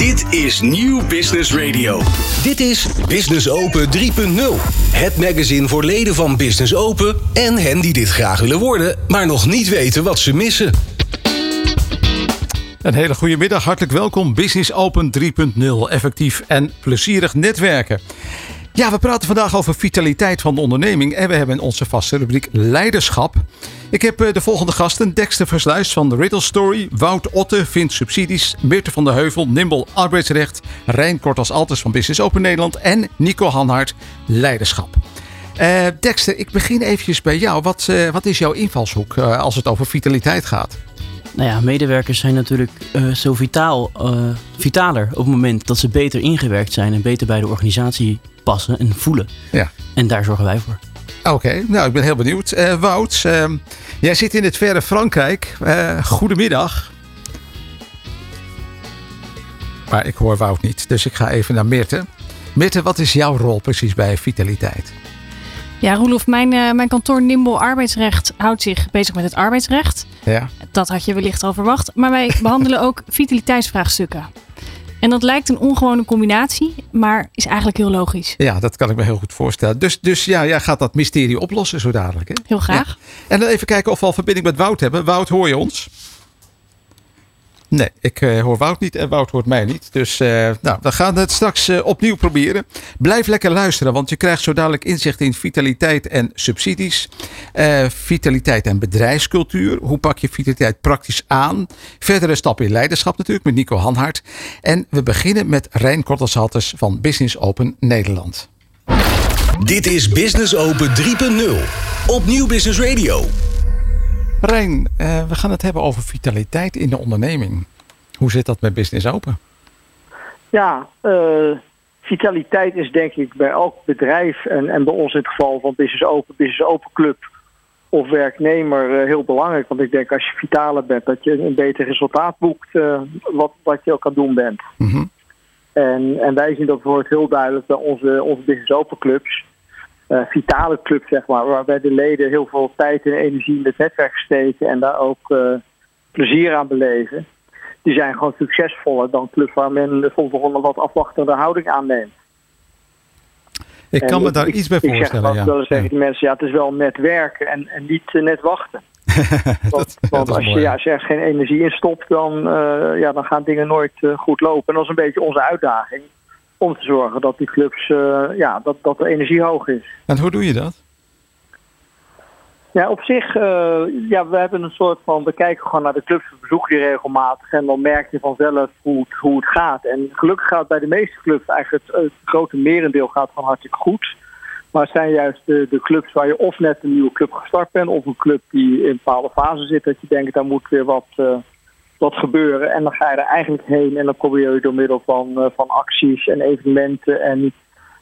Dit is Nieuw Business Radio. Dit is Business Open 3.0. Het magazine voor leden van Business Open en hen die dit graag willen worden, maar nog niet weten wat ze missen. Een hele goede middag, hartelijk welkom. Business Open 3.0, effectief en plezierig netwerken. Ja, we praten vandaag over vitaliteit van de onderneming en we hebben onze vaste rubriek Leiderschap. Ik heb eh, de volgende gasten: Dexter Versluis van de Riddle Story, Wout Otte vindt subsidies, Meerte van der Heuvel, Nimble arbeidsrecht, Rijn Kortas Altes van Business Open Nederland en Nico Hanhart Leiderschap. Uh, Dexter, ik begin eventjes bij jou. Wat, uh, wat is jouw invalshoek als het over vitaliteit gaat? Nou ja, medewerkers zijn natuurlijk zo vitaal, vitaler op het moment dat ze beter ingewerkt zijn en beter bij de organisatie passen en voelen. Ja. En daar zorgen wij voor. Oké, nou ik ben heel benieuwd. Uh, Wout, uh, jij zit in het verre Frankrijk. Uh, goedemiddag. Maar ik hoor Wout niet, dus ik ga even naar Mirte. Mirte, wat is jouw rol precies bij Vitaliteit? Ja, Roelof, mijn, mijn kantoor Nimble Arbeidsrecht houdt zich bezig met het arbeidsrecht. Ja. Dat had je wellicht al verwacht. Maar wij behandelen ook vitaliteitsvraagstukken. En dat lijkt een ongewone combinatie, maar is eigenlijk heel logisch. Ja, dat kan ik me heel goed voorstellen. Dus, dus ja, jij gaat dat mysterie oplossen zo dadelijk. Hè? Heel graag. Ja. En dan even kijken of we al verbinding met Wout hebben. Wout, hoor je ons? Nee, ik uh, hoor Wout niet en Wout hoort mij niet. Dus uh, nou, we gaan het straks uh, opnieuw proberen. Blijf lekker luisteren, want je krijgt zo dadelijk inzicht in vitaliteit en subsidies. vitaliteit en bedrijfscultuur. Hoe pak je vitaliteit praktisch aan? Verdere stappen in leiderschap natuurlijk met Nico Hanhart. En we beginnen met Rijn Kortelshalters van Business Open Nederland. Dit is Business Open 3.0 op Nieuw Business Radio. Rijn, uh, we gaan het hebben over vitaliteit in de onderneming. Hoe zit dat met Business Open? Ja, uh, vitaliteit is denk ik bij elk bedrijf en, en bij ons in het geval van Business Open, Business Open Club of werknemer uh, heel belangrijk. Want ik denk als je vitaler bent, dat je een beter resultaat boekt wat, wat je ook aan doen bent. Mm -hmm. en, en wij zien dat bijvoorbeeld heel duidelijk bij onze, onze Business Open clubs. Uh, vitale club, zeg maar, waarbij de leden heel veel tijd en energie in het netwerk steken en daar ook uh, plezier aan beleven. Die zijn gewoon succesvoller dan clubs waar men soms nog een wat afwachtende houding aanneemt. Ik kan me daar ik, iets bij ik voorstellen. Zeg, ja. Dan zeggen die mensen, ja, het is wel net werken en, en niet uh, net wachten. want, dat, want als, je, ja, als je er geen energie in stopt, dan, ja, dan gaan dingen nooit goed lopen. En dat is een beetje onze uitdaging om te zorgen dat die clubs, uh, ja, dat, dat de energie hoog is. En hoe doe je dat? Ja, op zich, uh, ja, we hebben een soort van, we kijken gewoon naar de clubs, we bezoeken die regelmatig en dan merk je vanzelf hoe het, hoe het gaat. En gelukkig gaat bij de meeste clubs eigenlijk het, het grote merendeel gaat van hartstikke goed. Maar het zijn juist de, de clubs waar je of net een nieuwe club gestart bent, of een club die in een bepaalde fase zit, dat je denkt, daar moet weer wat, uh, wat gebeuren. En dan ga je er eigenlijk heen en dan probeer je door middel van, uh, van acties en evenementen en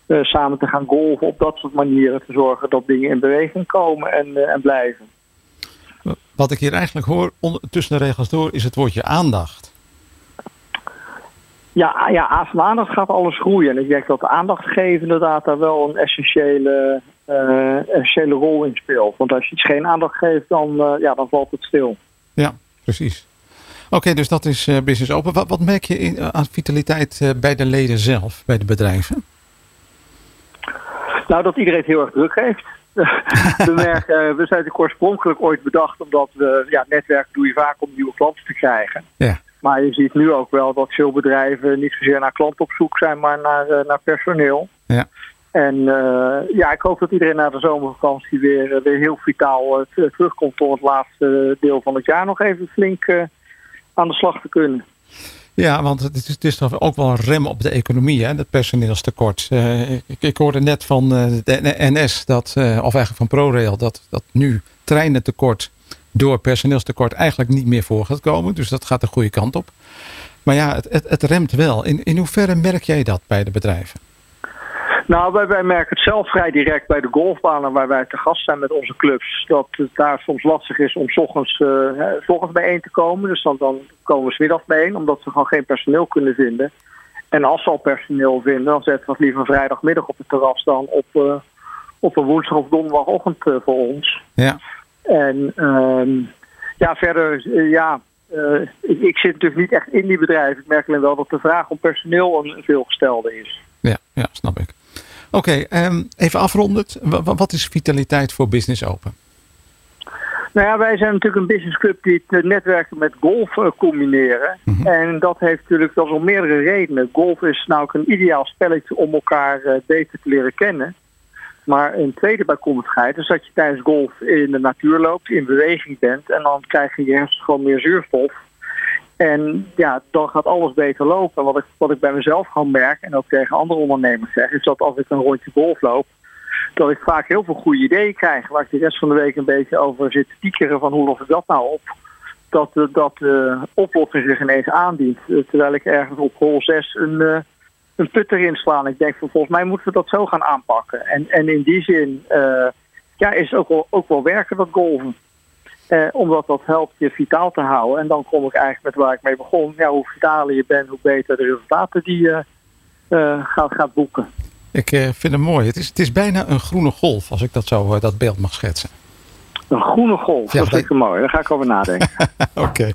uh, samen te gaan golven op dat soort manieren te zorgen dat dingen in beweging komen en, uh, en blijven. Wat ik hier eigenlijk hoor tussen de regels door is het woordje aandacht. Ja, ja, van aandacht gaat alles groeien. En ik denk dat de aandacht geven inderdaad daar wel een essentiële, uh, essentiële rol in speelt. Want als je iets geen aandacht geeft, dan, ja, dan valt het stil. Ja, precies. Oké, okay, dus dat is uh, Business Open. Wat, wat merk je in, uh, aan vitaliteit uh, bij de leden zelf, bij de bedrijven? Nou, dat iedereen het heel erg druk heeft. we, merken, we zijn oorspronkelijk ooit bedacht omdat we, ja, netwerk doe je vaak om nieuwe klanten te krijgen. Ja. Maar je ziet nu ook wel dat veel bedrijven niet zozeer naar klanten op zoek zijn, maar naar, naar personeel. Ja. En ja, ik hoop dat iedereen na de zomervakantie weer, weer heel vitaal terugkomt om het laatste deel van het jaar nog even flink aan de slag te kunnen. Ja, want het is, het is toch ook wel een rem op de economie, hè, dat personeelstekort. Uh, ik, hoorde net van uh, de NS, dat, uh, of eigenlijk van ProRail, dat, dat nu treinentekort door personeelstekort eigenlijk niet meer voor gaat komen. Dus dat gaat de goede kant op. Maar ja, het, het, het remt wel. In, in hoeverre merk jij dat bij de bedrijven? Nou, wij, wij merken het zelf vrij direct bij de golfbanen waar wij te gast zijn met onze clubs. Dat het daar soms lastig is om s ochtends, uh, s ochtends bijeen te komen. Dus dan, dan komen we smiddags bijeen, omdat ze gewoon geen personeel kunnen vinden. En als ze al personeel vinden, dan zetten we het liever vrijdagmiddag op het terras dan op, uh, op een woensdag of donderdagochtend uh, voor ons. Ja. En ja, verder, ja, eh, ik, ik zit natuurlijk niet echt in die bedrijven. Ik merk alleen wel dat de vraag om personeel een veelgestelde is. Ja, ja snap ik. Oké, ehm, even afrondend. Wa- wa- wat is vitaliteit voor Business Open? Nou ja, wij zijn natuurlijk een businessclub die het eh, netwerken met golf eh, combineren. En dat heeft natuurlijk dat is om meerdere redenen. Golf is nou ook een ideaal spelletje om elkaar eh, beter te leren kennen. Maar een tweede bijkomstigheid is dat je tijdens golf in de natuur loopt, in beweging bent. En dan krijg je je gewoon meer zuurstof. En ja, dan gaat alles beter lopen. Wat ik, wat ik bij mezelf gewoon merk en ook tegen andere ondernemers zeg, is dat als ik een rondje golf loop, dat ik vaak heel veel goede ideeën krijg. Waar ik de rest van de week een beetje over zit te tiekeren van hoe los ik dat nou op. Dat, eh, dat de oplossing zich ineens aandient. Eh, Terwijl ik ergens op hol 6 een, eh, een put erin ik denk van volgens mij moeten we dat zo gaan aanpakken. En, en in die zin eh, ja, is ook wel, ook wel werken dat golven. Eh, omdat dat helpt je vitaal te houden. En dan kom ik eigenlijk met waar ik mee begon. Ja, hoe vitaler je bent, hoe beter de resultaten die je eh, gaat, gaat boeken. Ik eh, vind het mooi. Het is, het is bijna een groene golf, als ik dat zo eh, dat beeld mag schetsen. Een groene golf, Ja, dat vind ik dat- mooi. Daar ga ik over nadenken. Oké.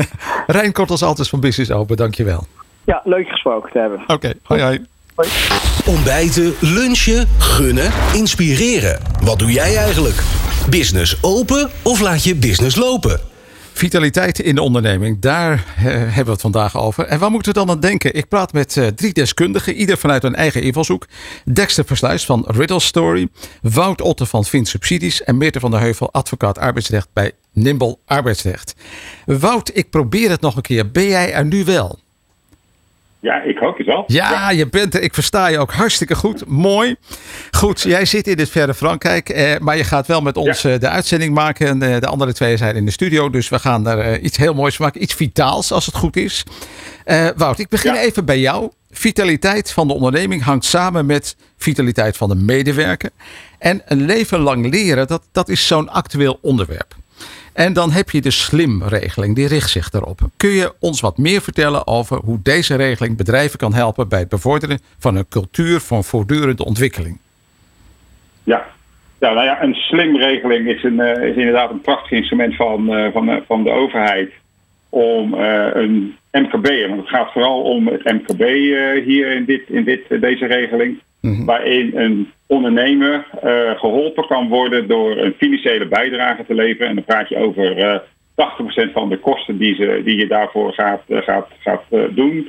Rijn Kort als altijd van Business Open, dankjewel. ja, leuk gesproken te hebben. Oké, hoi hoi. Ontbijten, lunchen, gunnen, inspireren. Wat doe jij eigenlijk? Business open of laat je business lopen? Vitaliteit in de onderneming, daar eh, hebben we het vandaag over. En waar moeten we dan aan denken? Ik praat met eh, drie deskundigen, ieder vanuit hun eigen invalshoek. Dexter Versluis van Riddle Story, Wout Otte van Vint Subsidies en Meerte van der Heuvel, advocaat arbeidsrecht bij Nimble Arbeidsrecht. Wout, ik probeer het nog een keer. Ben jij er nu wel? Ja, ik hoop het wel. Ja, je bent er. Ik versta je ook hartstikke goed. Mooi. Goed, jij zit in het verre Frankrijk, eh, maar je gaat wel met ons eh, de uitzending maken. En eh, de andere twee zijn in de studio, dus we gaan daar eh, iets heel moois van maken. Iets vitaals, als het goed is. Eh, Wout, ik begin Ja. even bij jou. Vitaliteit van de onderneming hangt samen met vitaliteit van de medewerker. En een leven lang leren, dat, dat is zo'n actueel onderwerp. En dan heb je de SLIM-regeling, die richt zich daarop. Kun je ons wat meer vertellen over hoe deze regeling bedrijven kan helpen bij het bevorderen van een cultuur van voortdurende ontwikkeling? Ja. Ja, nou ja, een slim regeling is, eh, is inderdaad een prachtig instrument van, eh, van, eh, van de overheid om een MKB, want het gaat vooral om het MKB eh, hier in, dit, in dit, deze regeling, waarin een ondernemer eh, geholpen kan worden door een financiële bijdrage te leveren. En dan praat je over eh 80% van de kosten die, ze, die je daarvoor gaat, eh, gaat, gaat eh, doen,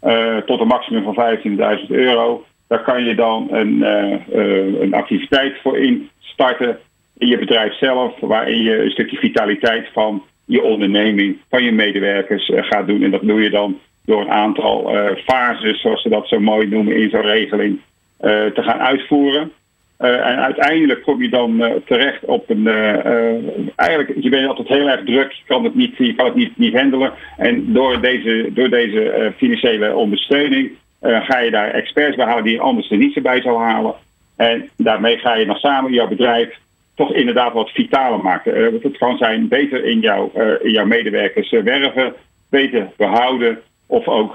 eh, tot een maximum van 15.000 euro. Daar kan je dan een, eh, eh, een activiteit voor instarten in je bedrijf zelf, waarin je een stukje vitaliteit van je onderneming, van je medewerkers eh, gaat doen. En dat doe je dan door een aantal eh, fases, zoals ze dat zo mooi noemen in zo'n regeling, eh, te gaan uitvoeren. En uiteindelijk kom je dan terecht op een. eh, eigenlijk, je bent altijd heel erg druk, je kan het niet, je kan het niet, niet handelen. En door deze, door deze financiële ondersteuning ga je daar experts bij halen die je anders er niet bij zal halen. En daarmee ga je dan samen jouw bedrijf toch inderdaad wat vitaler maken. Eh, het kan zijn beter in, jouw eh, jouw medewerkers eh, werven, beter behouden. Of ook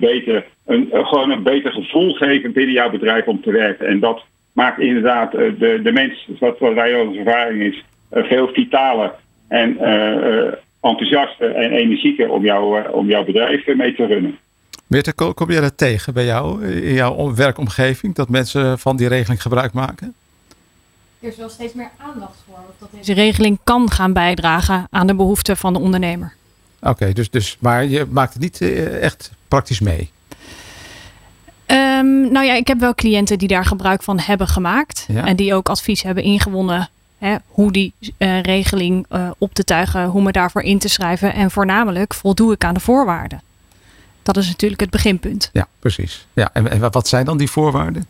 beter, een, gewoon een beter gevoel geven binnen jouw bedrijf om te werken. En dat maakt inderdaad de, de mens, wat, wat wij onze ervaring is, veel vitaler en eh, enthousiaster en energieker om, om jouw bedrijf mee te runnen. Ko- kom jij dat tegen bij jou, in jouw werkomgeving, dat mensen van die regeling gebruik maken? Er is wel steeds meer aandacht voor. Of dat deze regeling kan gaan bijdragen aan de behoeften van de ondernemer. Oké, dus, dus, maar je maakt het niet eh, echt praktisch mee. Ehm, nou ja, ik heb wel cliënten die daar gebruik van hebben gemaakt. Ja. En die ook advies hebben ingewonnen. Hè, hoe die eh, regeling eh, op te tuigen, hoe me daarvoor in te schrijven. En voornamelijk voldoe ik aan de voorwaarden. Dat is natuurlijk het beginpunt. Ja, precies. Ja, en, en wat zijn dan die voorwaarden?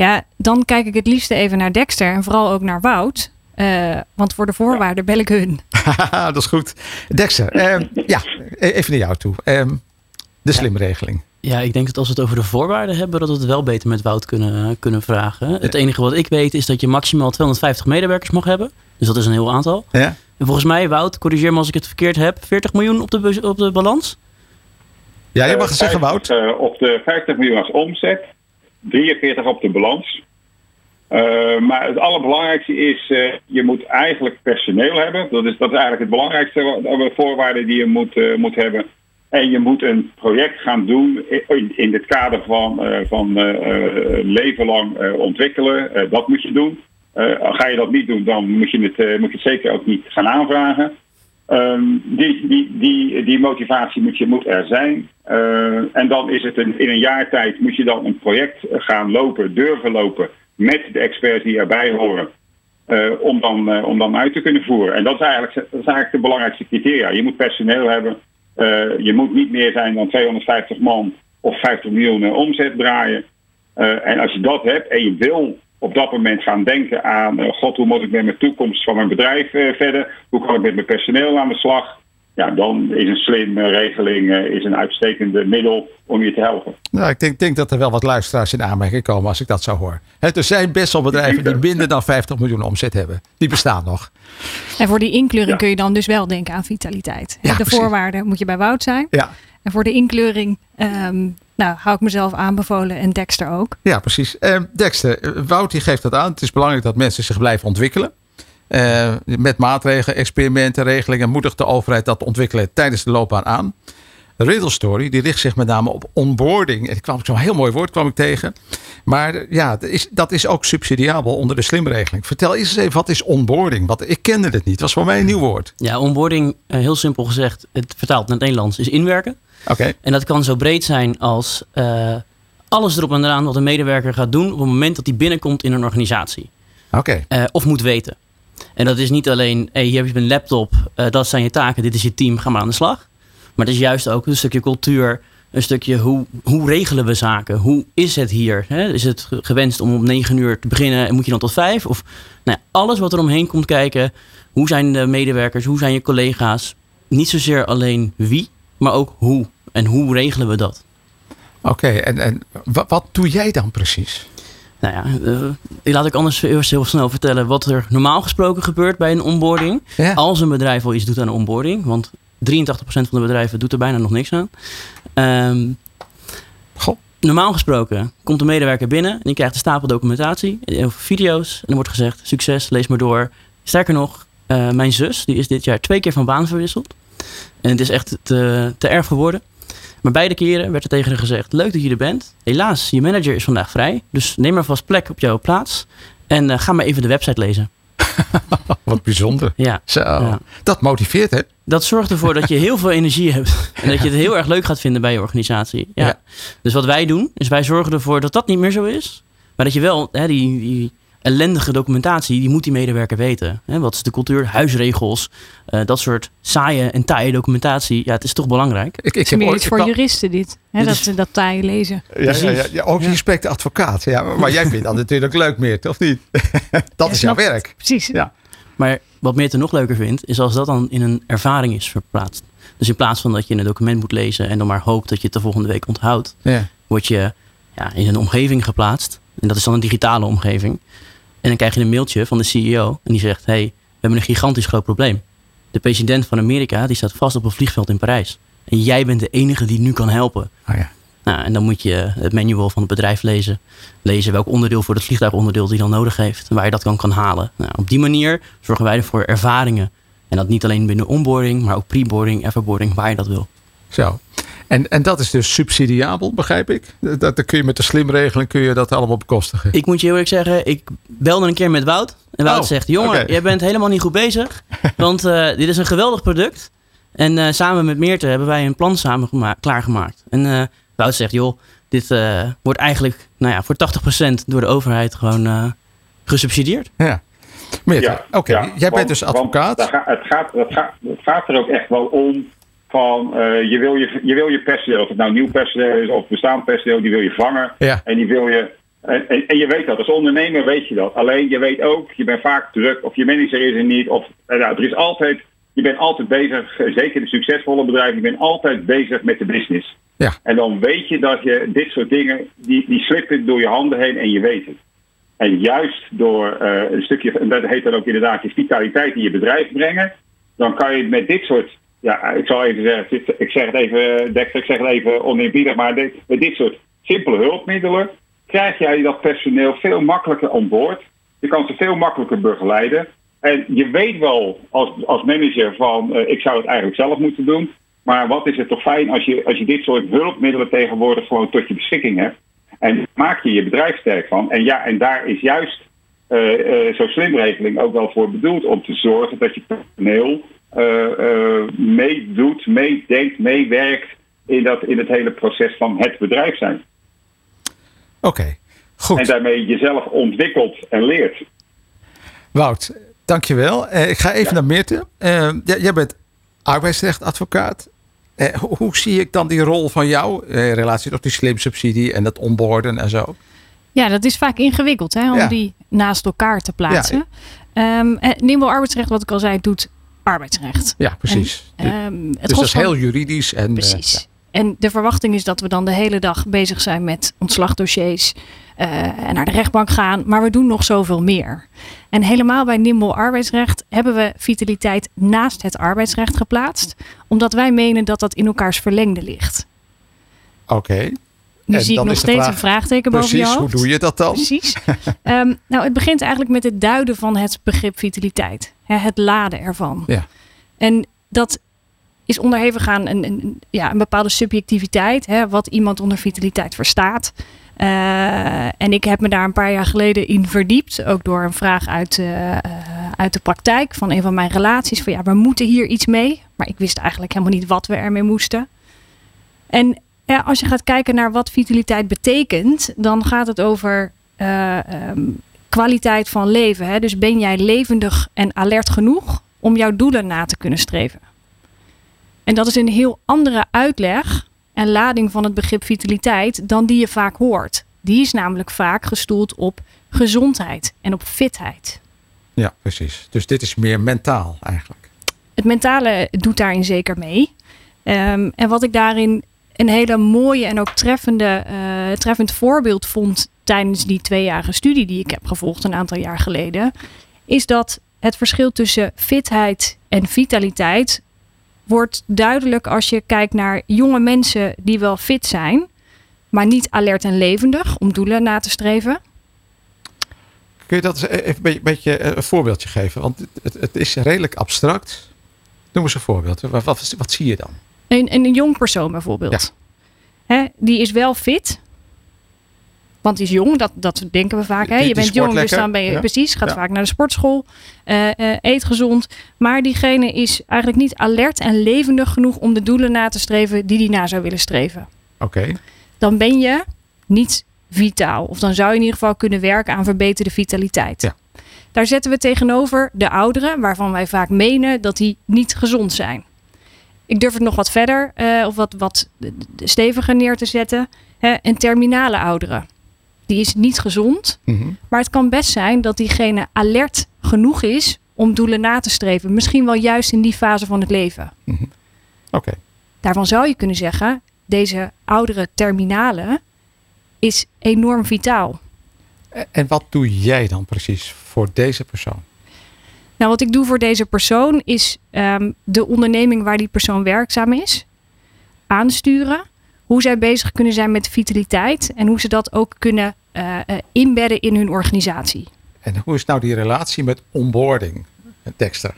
Ja, dan kijk ik het liefste even naar Dexter en vooral ook naar Wout. Eh, want voor de voorwaarden bel ik hun. Haha, dat is goed. Dexter, ehm, ja, e- even naar jou toe. Ehm, de slimregeling. Ja, ik denk dat als we het over de voorwaarden hebben, dat we het wel beter met Wout kunnen, kunnen vragen. Het enige wat ik weet is dat je maximaal 250 medewerkers mag hebben. Dus dat is een heel aantal. Ja? En volgens mij, Wout, corrigeer me als ik het verkeerd heb, 40 miljoen op de, op de balans? Ja, je mag het zeggen, 50, Wout. eh, op de 50 miljoen als omzet, 43 op de balans. Uh, maar het allerbelangrijkste is, uh, je moet eigenlijk personeel hebben. Dat is, dat is eigenlijk het belangrijkste voorwaarde die je moet, uh, moet hebben. En je moet een project gaan doen in, in het kader van, van leven lang ontwikkelen. dat moet je doen. ga je dat niet doen, dan moet je het, moet je het zeker ook niet gaan aanvragen. Um, die, die, die, motivatie moet, je, moet er zijn. en dan is het in een jaar tijd moet je dan een project gaan lopen, durven lopen met de experts die erbij horen. Uh, om, dan, uh, om dan uit te kunnen voeren. En dat is eigenlijk, dat is eigenlijk de belangrijkste criteria. Je moet personeel hebben. Je moet niet meer zijn dan 250 man of 50 miljoen omzet draaien. en als je dat hebt en je wil op dat moment gaan denken aan... God, hoe moet ik met mijn toekomst van mijn bedrijf verder? Hoe kan ik met mijn personeel aan de slag? ja, dan is een slimme regeling uh, is een uitstekende middel om je te helpen. Nou, ik denk, denk dat er wel wat luisteraars in aanmerking komen als ik dat zo hoor. He, er zijn best wel bedrijven die minder dan 50 miljoen omzet hebben. Die bestaan nog. En voor die inkleuring kun je dan dus wel denken aan vitaliteit. Ja, de precies. voorwaarden moet je bij Wout zijn. Ja. En voor de inkleuring um, nou, hou ik mezelf aanbevolen en Dexter ook. Ja, precies. Uh, Dexter, Wout die geeft dat aan. Het is belangrijk dat mensen zich blijven ontwikkelen. Uh, met maatregelen, experimenten, regelingen moedigt de overheid dat ontwikkelen tijdens de loopbaan aan. Riddle Story die richt zich met name op onboarding. En ik kwam zo'n heel mooi woord kwam ik tegen. Maar ja, dat is, dat is ook subsidiabel onder de slimregeling. Vertel eens even, wat is onboarding? Want ik kende het niet. Het was voor mij een nieuw woord. Ja, onboarding, eh, heel simpel gezegd, het vertaald naar het Nederlands, is inwerken. Oké. En dat kan zo breed zijn als uh, alles erop en eraan wat een medewerker gaat doen op het moment dat hij binnenkomt in een organisatie. Oké. Uh, of moet weten. En dat is niet alleen, hey, hier heb je een laptop, uh, dat zijn je taken, dit is je team, ga maar aan de slag. Maar het is juist ook een stukje cultuur, een stukje hoe, hoe regelen we zaken? Hoe is het hier? Hè? Is het gewenst om om negen uur te beginnen en moet je dan tot vijf? Of nou ja, alles wat er omheen komt kijken. Hoe zijn de medewerkers? Hoe zijn je collega's? Niet zozeer alleen wie, maar ook hoe. En hoe regelen we dat? Oké, okay, en, en wat, wat doe jij dan precies? Nou ja, uh, laat ik anders eerst heel snel vertellen wat er normaal gesproken gebeurt bij een onboarding. Ja. Als een bedrijf al iets doet aan een onboarding. Want 83% van de bedrijven doet er bijna nog niks aan. Um, Goh. Normaal gesproken komt de medewerker binnen en die krijgt een stapel documentatie, video's. En er wordt gezegd, succes, lees maar door. Sterker nog, uh, mijn zus die is dit jaar twee keer van baan verwisseld. En het is echt te, te erg geworden. Maar beide keren werd er tegen haar gezegd: Leuk dat je er bent. Helaas, je manager is vandaag vrij. Dus neem maar vast plek op jouw plaats. En uh, ga maar even de website lezen. Wat bijzonder. Ja. Zo. Ja. Dat motiveert, hè? Dat zorgt ervoor dat je heel veel energie hebt. En dat je het heel erg leuk gaat vinden bij je organisatie. Ja. Ja. Dus wat wij doen, is wij zorgen ervoor dat dat niet meer zo is. Maar dat je wel hè, die, die ellendige documentatie, die moet die medewerker weten. Hè, wat is de cultuur, huisregels, uh, dat soort saaie en taaie documentatie. Ja, het is toch belangrijk. Ik, ik Het is meer iets voor juristen dit. Hè, dat ze dat taai lezen. Ja, ja, ja, ja, ook je spreekt de advocaat. Ja, maar jij vindt dat natuurlijk leuk meer, of niet? dat is jouw werk. Precies. Ja. Maar wat Meerte nog leuker vindt, is als dat dan in een ervaring is verplaatst. Dus in plaats van dat je een document moet lezen en dan maar hoopt dat je het de volgende week onthoudt, Ja. word je ja, in een omgeving geplaatst. En dat is dan een digitale omgeving. En dan krijg je een mailtje van de CEO en die zegt: Hey, we hebben een gigantisch groot probleem. De president van Amerika die staat vast op een vliegveld in Parijs. En jij bent de enige die nu kan helpen. Oh, ja. Nou, en dan moet je het manual van het bedrijf lezen. Lezen welk onderdeel voor het vliegtuigonderdeel die dan nodig heeft. En waar je dat kan, kan halen. Nou, op die manier zorgen wij ervoor ervaringen. En dat niet alleen binnen onboarding, maar ook preboarding, everboarding, waar je dat wil. Zo. En, en dat is dus subsidiabel, begrijp ik? Dat, dat kun je met de slimregeling kun je dat allemaal bekostigen. Ik moet je heel eerlijk zeggen, ik belde een keer met Wout. En Wout Oh, zegt, jongen, jij bent helemaal niet goed bezig. Want eh, dit is een geweldig product. En eh, samen met Meerte hebben wij een plan samen gema- klaargemaakt. En eh Wout zegt, joh, dit eh, wordt eigenlijk nou ja, voor 80% door de overheid gewoon eh, gesubsidieerd. Ja. Meerte, Ja, oké. ja, Jij want- bent dus advocaat. het, gaat, het, gaat, het gaat er ook echt wel om van eh, je, wil je, je wil je personeel, of het nou nieuw personeel is of bestaand personeel, die wil je vangen. Ja. En die wil je. En, en, en je weet dat, als ondernemer weet je dat. Alleen je weet ook, je bent vaak druk, of je manager is er niet, of eh, nou, er is altijd, je bent altijd bezig, eh, zeker de succesvolle bedrijven, je bent altijd bezig met de business. Ja. En dan weet je dat je dit soort dingen, die, die slippen door je handen heen en je weet het. En juist door een stukje, en dat heet dan ook inderdaad je vitaliteit in je bedrijf brengen, dan kan je met dit soort, ja, ik zal even zeggen, ik zeg het even, Dexter, ik zeg het even oneerbiedig, maar dit, met dit soort simpele hulpmiddelen krijg jij dat personeel veel makkelijker aan boord. Je kan ze veel makkelijker begeleiden. En je weet wel als, als manager van uh, ik zou het eigenlijk zelf moeten doen. Maar wat is het toch fijn als je, als je dit soort hulpmiddelen tegenwoordig gewoon tot je beschikking hebt. En maak je je bedrijf sterk van. En ja, en daar is juist uh, uh, zo'n slimregeling ook wel voor bedoeld om te zorgen dat je personeel meedoet, meedenkt, meewerkt in, dat, in het hele proces van het bedrijf zijn. Oké, goed. En daarmee jezelf ontwikkelt en leert. Wout, dankjewel. Uh, ik ga even ja. naar Meerte. Uh, jij bent arbeidsrechtadvocaat. Uh, hoe, hoe, zie ik dan die rol van jou in relatie tot die slimsubsidie en dat onboorden en zo? Ja, dat is vaak ingewikkeld hè, om ja. die naast elkaar te plaatsen. Ja. Um, Nimbo arbeidsrecht, wat ik al zei, doet arbeidsrecht. Ja, precies. En, um, het dus dat is heel juridisch. En, precies. En de verwachting is dat we dan de hele dag bezig zijn met ontslagdossiers uh, en naar de rechtbank gaan. Maar we doen nog zoveel meer. En helemaal bij Nimble arbeidsrecht hebben we vitaliteit naast het arbeidsrecht geplaatst. Omdat wij menen dat dat in elkaars verlengde ligt. Oké. Okay. Nu en zie ik nog steeds vraag, een vraagteken boven precies, je hoe doe je dat dan? Precies. um, nou, het begint eigenlijk met het duiden van het begrip vitaliteit. Het laden ervan. Ja. En dat is onderhevig aan een, een, ja, een bepaalde subjectiviteit. Hè, wat iemand onder vitaliteit verstaat. Uh, en ik heb me daar een paar jaar geleden in verdiept. Ook door een vraag uit, uh, uit de praktijk van een van mijn relaties. Van ja, we moeten hier iets mee. Maar ik wist eigenlijk helemaal niet wat we ermee moesten. En ja, als je gaat kijken naar wat vitaliteit betekent, dan gaat het over uh, um, kwaliteit van leven. Hè? Dus ben jij levendig en alert genoeg om jouw doelen na te kunnen streven? En dat is een heel andere uitleg en lading van het begrip vitaliteit dan die je vaak hoort. Die is namelijk vaak gestoeld op gezondheid en op fitheid. Ja, precies. Dus dit is meer mentaal eigenlijk. Het mentale doet daarin zeker mee. Um, en wat ik daarin een hele mooie en ook treffende, uh, treffend voorbeeld vond tijdens die tweejarige studie die ik heb gevolgd een aantal jaar geleden, is dat het verschil tussen fitheid en vitaliteit wordt duidelijk als je kijkt naar jonge mensen die wel fit zijn, maar niet alert en levendig om doelen na te streven. Kun je dat even een beetje een voorbeeldje geven? Want het, het is redelijk abstract. Noem eens een voorbeeld. Wat, wat zie je dan? Een, een jong persoon bijvoorbeeld. Ja. Hè, die is wel fit, want die is jong, dat, dat denken we vaak. Hè? Je bent jong, dus dan ben je ja. precies, gaat ja. vaak naar de sportschool, uh, uh, eet gezond. Maar diegene is eigenlijk niet alert en levendig genoeg om de doelen na te streven die die na zou willen streven. Oké. Okay. Dan ben je niet vitaal. Of dan zou je in ieder geval kunnen werken aan verbeterde vitaliteit. Ja. Daar zetten we tegenover de ouderen, waarvan wij vaak menen dat die niet gezond zijn. Ik durf het nog wat verder uh, of wat, wat steviger neer te zetten. Hè? Een terminale ouderen die is niet gezond. Mhm. Maar het kan best zijn dat diegene alert genoeg is om doelen na te streven. Misschien wel juist in die fase van het leven. Mm-hmm. Oké. Okay. Daarvan zou je kunnen zeggen, deze oudere terminale is enorm vitaal. En wat doe jij dan precies voor deze persoon? Nou, wat ik doe voor deze persoon is um, de onderneming waar die persoon werkzaam is aansturen. Hoe zij bezig kunnen zijn met vitaliteit en hoe ze dat ook kunnen uh, uh, inbedden in hun organisatie. En hoe is nou die relatie met onboarding, Dexter?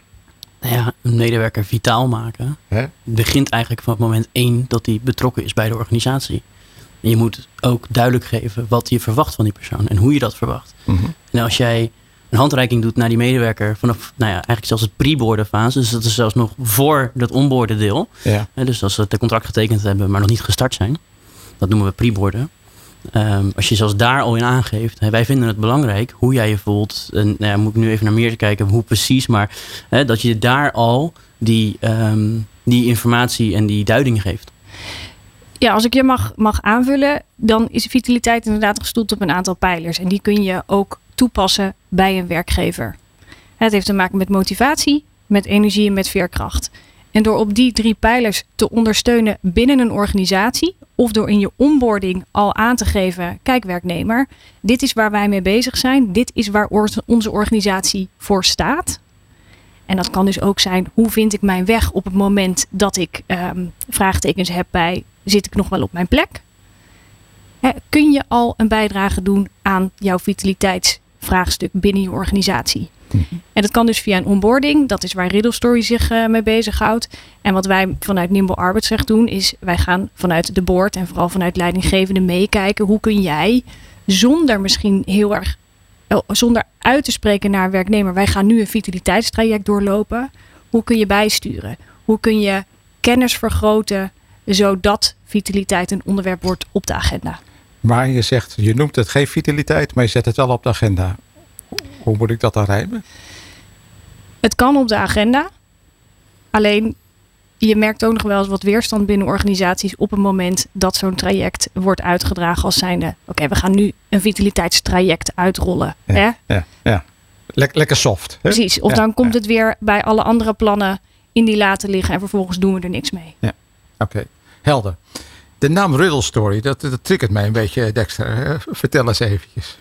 Nou ja, een medewerker vitaal maken Hè? begint eigenlijk van het moment één dat hij betrokken is bij de organisatie. En je moet ook duidelijk geven wat je verwacht van die persoon en hoe je dat verwacht. Mm-hmm. En als jij een handreiking doet naar die medewerker vanaf, nou ja, eigenlijk zelfs het pre-boarden fase. Dus dat is zelfs nog voor dat onboarden deel. Ja. Dus als ze het contract getekend hebben, maar nog niet gestart zijn. Dat noemen we pre-boarden. Um, als je zelfs daar al in aangeeft, wij vinden het belangrijk hoe jij je voelt. En nou ja, moet ik nu even naar meer kijken hoe precies, maar hè, dat je daar al die, um, die informatie en die duiding geeft. Ja, als ik je mag, mag aanvullen, dan is vitaliteit inderdaad gestoeld op een aantal pijlers. En die kun je ook toepassen bij een werkgever. Het heeft te maken met motivatie, met energie en met veerkracht. En door op die drie pijlers te ondersteunen binnen een organisatie of door in je onboarding al aan te geven, kijk werknemer, dit is waar wij mee bezig zijn, dit is waar onze organisatie voor staat. En dat kan dus ook zijn, hoe vind ik mijn weg op het moment dat ik um, vraagtekens heb bij, zit ik nog wel op mijn plek? Kun je al een bijdrage doen aan jouw vitaliteitsvraagstuk binnen je organisatie? En dat kan dus via een onboarding. Dat is waar Riddle Story zich uh, mee bezighoudt. En wat wij vanuit Nimble Arbeidsrecht doen, is wij gaan vanuit de board en vooral vanuit leidinggevende meekijken. Hoe kun jij zonder misschien heel erg, oh, zonder uit te spreken naar een werknemer, wij gaan nu een vitaliteitstraject doorlopen. Hoe kun je bijsturen? Hoe kun je kennis vergroten zodat vitaliteit een onderwerp wordt op de agenda? Maar je zegt, je noemt het geen vitaliteit, maar je zet het wel op de agenda. Hoe moet ik dat dan rijmen? Het kan op de agenda. Alleen je merkt ook nog wel eens wat weerstand binnen organisaties op het moment dat zo'n traject wordt uitgedragen als zijnde: oké, we gaan nu een vitaliteitstraject uitrollen. Ja, hè? ja, ja. lekker soft. Hè? Precies. Of ja, dan komt het weer bij alle andere plannen in die laten liggen en vervolgens doen we er niks mee. Ja, oké. Helder. De naam Riddle Story, dat, dat triggert mij een beetje, Dexter. Vertel eens eventjes.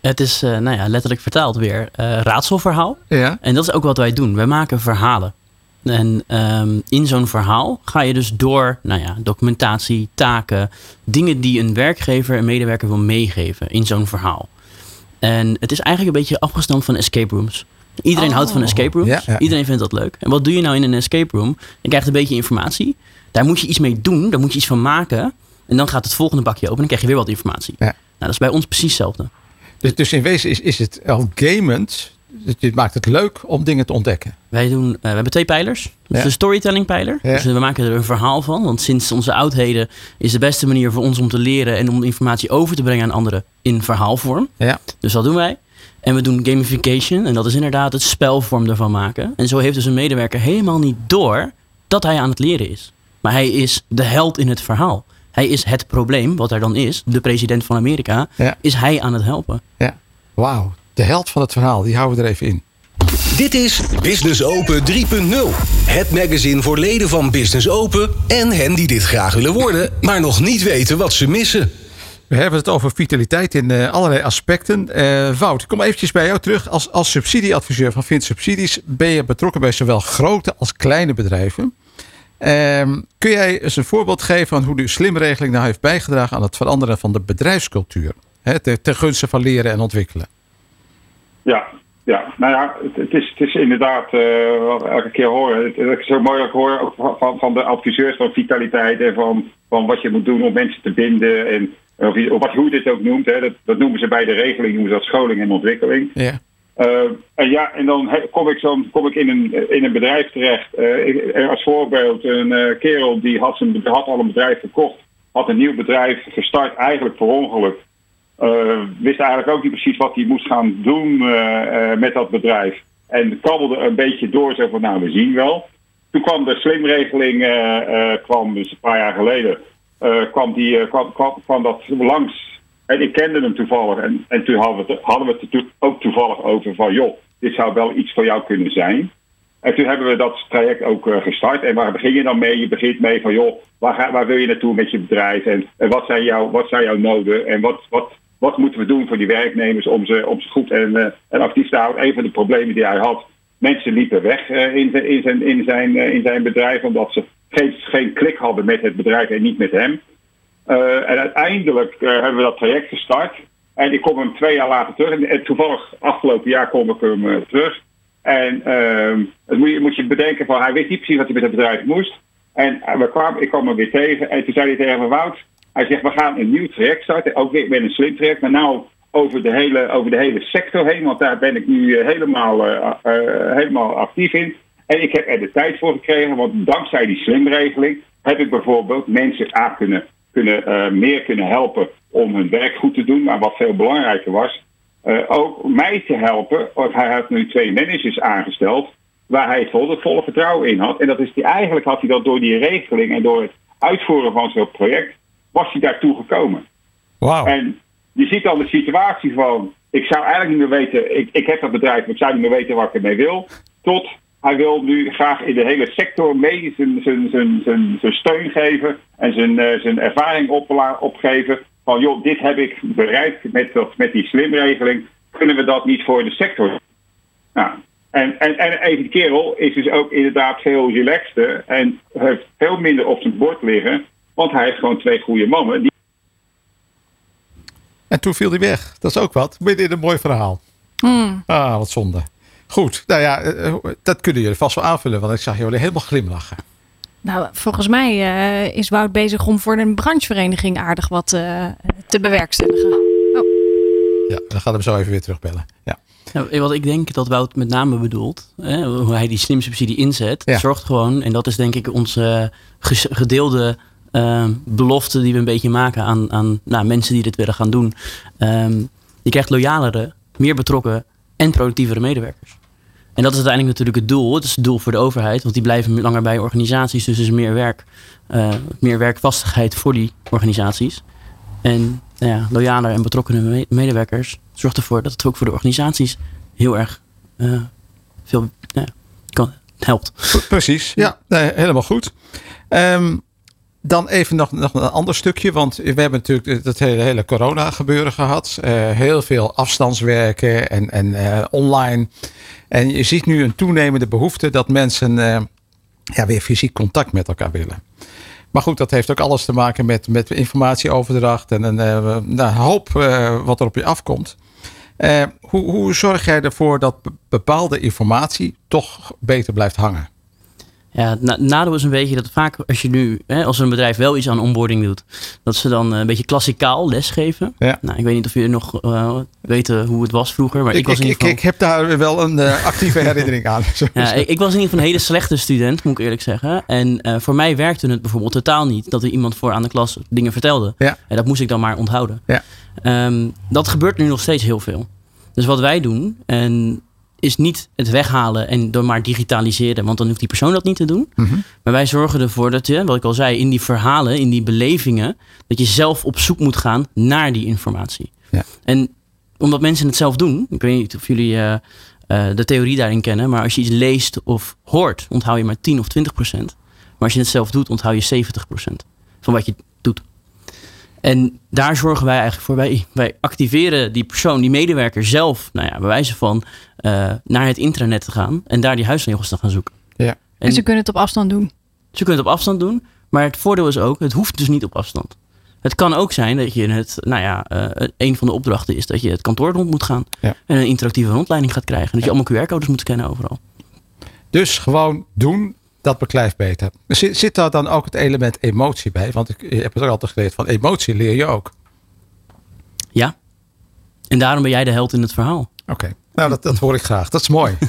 Het is uh, nou ja, letterlijk vertaald weer uh, raadselverhaal. Ja. En dat is ook wat wij doen. Wij maken verhalen. En um, in zo'n verhaal ga je dus door nou ja, documentatie, taken, dingen die een werkgever en medewerker wil meegeven in zo'n verhaal. En het is eigenlijk een beetje afgestamd van escape rooms. Iedereen oh. houdt van escape rooms. Ja, ja. Iedereen vindt dat leuk. En wat doe je nou in een escape room? Je krijgt een beetje informatie. Daar moet je iets mee doen. Daar moet je iets van maken. En dan gaat het volgende bakje open en dan krijg je weer wat informatie. Ja. Nou, dat is bij ons precies hetzelfde. Dus, dus in wezen is, is het al gamend. Het maakt het leuk om dingen te ontdekken. Wij doen, uh, we hebben twee pijlers. Dus Ja. de storytelling pijler. Ja. Dus we maken er een verhaal van. Want sinds onze oudheden is de beste manier voor ons om te leren en om informatie over te brengen aan anderen in verhaalvorm. Ja. Dus dat doen wij. En we doen gamification. En dat is inderdaad het spelvorm ervan maken. En zo heeft dus een medewerker helemaal niet door dat hij aan het leren is. Maar hij is de held in het verhaal. Hij is het probleem, wat er dan is. De president van Amerika. Ja. Is hij aan het helpen. Ja. Wauw. De held van het verhaal, die houden we er even in. Dit is Business Open 3.0. Het magazine voor leden van Business Open en hen die dit graag willen worden, maar nog niet weten wat ze missen. We hebben het over vitaliteit in uh, allerlei aspecten. Uh, Wout, ik kom eventjes bij jou terug. Als, als subsidieadviseur van Vint Subsidies ben je betrokken bij zowel grote als kleine bedrijven. Uh, kun jij eens een voorbeeld geven van hoe de slimregeling nou heeft bijgedragen aan het veranderen van de bedrijfscultuur? Hè, ten, ten gunste van leren en ontwikkelen. Ja, ja, nou ja, het, het, is, het is inderdaad uh, wat we elke keer horen. Het, het is zo mooi dat ik hoor ook van, van de adviseurs van vitaliteit en van, van wat je moet doen om mensen te binden. En of, je, of wat, hoe je dit ook noemt, hè, dat, dat noemen ze bij de regeling, noemen ze dat scholing en ontwikkeling. Ja. Uh, en ja, en dan kom ik, zo, kom ik in, een, in een bedrijf terecht. Ik, als voorbeeld, een uh, kerel die had, zijn, had al een bedrijf verkocht, had een nieuw bedrijf gestart, eigenlijk per ongeluk. Wist eigenlijk ook niet precies wat hij moest gaan doen met dat bedrijf. En kabbelde een beetje door, zo van nou, we zien wel. Toen kwam de slimregeling, kwam dus een paar jaar geleden, kwam, die, kwam, kwam dat langs. En ik kende hem toevallig. En, en toen hadden we, het, hadden we het ook toevallig over van, joh, dit zou wel iets voor jou kunnen zijn. En toen hebben we dat traject ook uh, gestart. En waar begin je dan mee? Je begint mee van, joh, waar, ga, waar wil je naartoe met je bedrijf? En, en wat, zijn jouw, wat zijn jouw noden? En wat, wat, wat moeten we doen voor die werknemers om ze, om ze goed en, uh, en actief te houden? Een van de problemen die hij had, mensen liepen weg uh, in, in, zijn, in, zijn, in zijn bedrijf omdat ze geen, geen klik hadden met het bedrijf en niet met hem. Uh, en uiteindelijk hebben we dat traject gestart. En ik kom hem twee jaar later terug. En, en toevallig afgelopen jaar kom ik hem terug. En uh, moet, je, moet je bedenken van hij wist niet precies wat hij met het bedrijf moest. En we kwamen, ik kwam hem weer tegen. En toen zei hij tegen me, Wout, hij zegt, we gaan een nieuw traject starten. Ook weer met een slim traject. Maar nou over de hele, over de hele sector heen. Want daar ben ik nu helemaal, helemaal actief in. En ik heb er de tijd voor gekregen. Want dankzij die slimregeling heb ik bijvoorbeeld mensen A kunnen, kunnen, uh, meer kunnen helpen om hun werk goed te doen. Maar wat veel belangrijker was, uh, ook mij te helpen. Want hij heeft nu twee managers aangesteld. Waar hij volle, volle vertrouwen in had. En dat is die, eigenlijk had hij dat door die regeling en door het uitvoeren van zo'n project. was hij daartoe gekomen. Wow. En je ziet dan de situatie van. Ik zou eigenlijk niet meer weten. Ik, ik heb dat bedrijf, maar ik zou niet meer weten wat ik ermee wil. Tot hij wil nu graag in de hele sector mee zijn, zijn, zijn, zijn, zijn steun geven. En zijn, uh, zijn ervaring op, opgeven. Van joh, dit heb ik bereikt met, dat, met die slimregeling. Kunnen we dat niet voor de sector? Nou, en, en, en even de kerel is dus ook inderdaad veel relaxter. En heeft veel minder op zijn bord liggen. Want hij heeft gewoon twee goede mannen. Die En toen viel hij weg. Dat is ook wat. Midden in een mooi verhaal. Hmm. Ah, wat zonde. Goed, nou ja, eh, dat kunnen jullie vast wel aanvullen, want ik zag jullie helemaal glimlachen. Nou, volgens mij eh, is Wout bezig om voor een branchevereniging aardig wat eh, te bewerkstelligen. Ja, dan gaat hem zo even weer terugbellen. Ja. Nou, wat ik denk dat Wout met name bedoelt, hè, hoe hij die slim subsidie inzet, Ja. zorgt gewoon, en dat is denk ik onze gedeelde eh, belofte die we een beetje maken aan, aan nou, mensen die dit willen gaan doen. Ehm, je krijgt loyalere, meer betrokken en productievere medewerkers. En dat is uiteindelijk natuurlijk het doel. Het is het doel voor de overheid, want die blijven langer bij organisaties. Dus er is meer werk, eh, meer werkvastigheid voor die organisaties. En nou ja, loyaler en betrokkene me- medewerkers zorgt ervoor dat het ook voor de organisaties heel erg eh, veel ja, kan, helpt. Pre- Precies, ja, nee, helemaal goed. Ehm, dan even nog, nog een ander stukje, want we hebben natuurlijk dat hele, hele corona gebeuren gehad. Eh, heel veel afstandswerken en, en eh, online. En je ziet nu een toenemende behoefte dat mensen eh, ja, weer fysiek contact met elkaar willen. Maar goed, dat heeft ook alles te maken met, met informatieoverdracht en een, nou, hoop wat er op je afkomt. Hoe, hoe zorg jij ervoor dat be- bepaalde informatie toch beter blijft hangen? Ja, het na- nadeel is een beetje dat vaak als je nu, hè, als een bedrijf wel iets aan onboarding doet, dat ze dan eh, een beetje klassikaal lesgeven. Ja. Nou, ik weet niet of jullie nog eh, weten hoe het was vroeger, maar ik, ik, was in ik, ieder ik, geval... ik heb daar wel een eh, actieve herinnering aan. Ja, ik, ik was in ieder geval een hele slechte student, moet ik eerlijk zeggen. En voor mij werkte het bijvoorbeeld totaal niet dat er iemand voor aan de klas dingen vertelde. Ja. En dat moest ik dan maar onthouden. Ja. Ehm, dat gebeurt nu nog steeds heel veel. Dus wat wij doen, en is niet het weghalen en door maar digitaliseren, want dan hoeft die persoon dat niet te doen. Mhm. Maar wij zorgen ervoor dat je, wat ik al zei, in die verhalen, in die belevingen, dat je zelf op zoek moet gaan naar die informatie. Ja. En omdat mensen het zelf doen, ik weet niet of jullie eh, eh, de theorie daarin kennen, maar als je iets leest of hoort, onthoud je maar 10 of 20 procent. Maar als je het zelf doet, onthoud je 70 procent van wat je. En daar zorgen wij eigenlijk voor. Wij, wij activeren die persoon, die medewerker zelf, nou ja, bij wijze van eh, naar het intranet te gaan en daar die huisregels te gaan zoeken. Ja. En ze kunnen het op afstand doen. Ze kunnen het op afstand doen, maar het voordeel is ook, het hoeft dus niet op afstand. Het kan ook zijn dat je het, nou ja, eh, een van de opdrachten is dat je het kantoor rond moet gaan Ja. en een interactieve rondleiding gaat krijgen. Dat je allemaal QR-codes moet scannen overal. Dus gewoon doen, dat beklijft beter. Zit, zit daar dan ook het element emotie bij? Want ik je hebt het ook altijd geleerd van emotie leer je ook. Ja. En daarom ben jij de held in het verhaal. Oké, nou dat, dat hoor ik graag. Dat is mooi.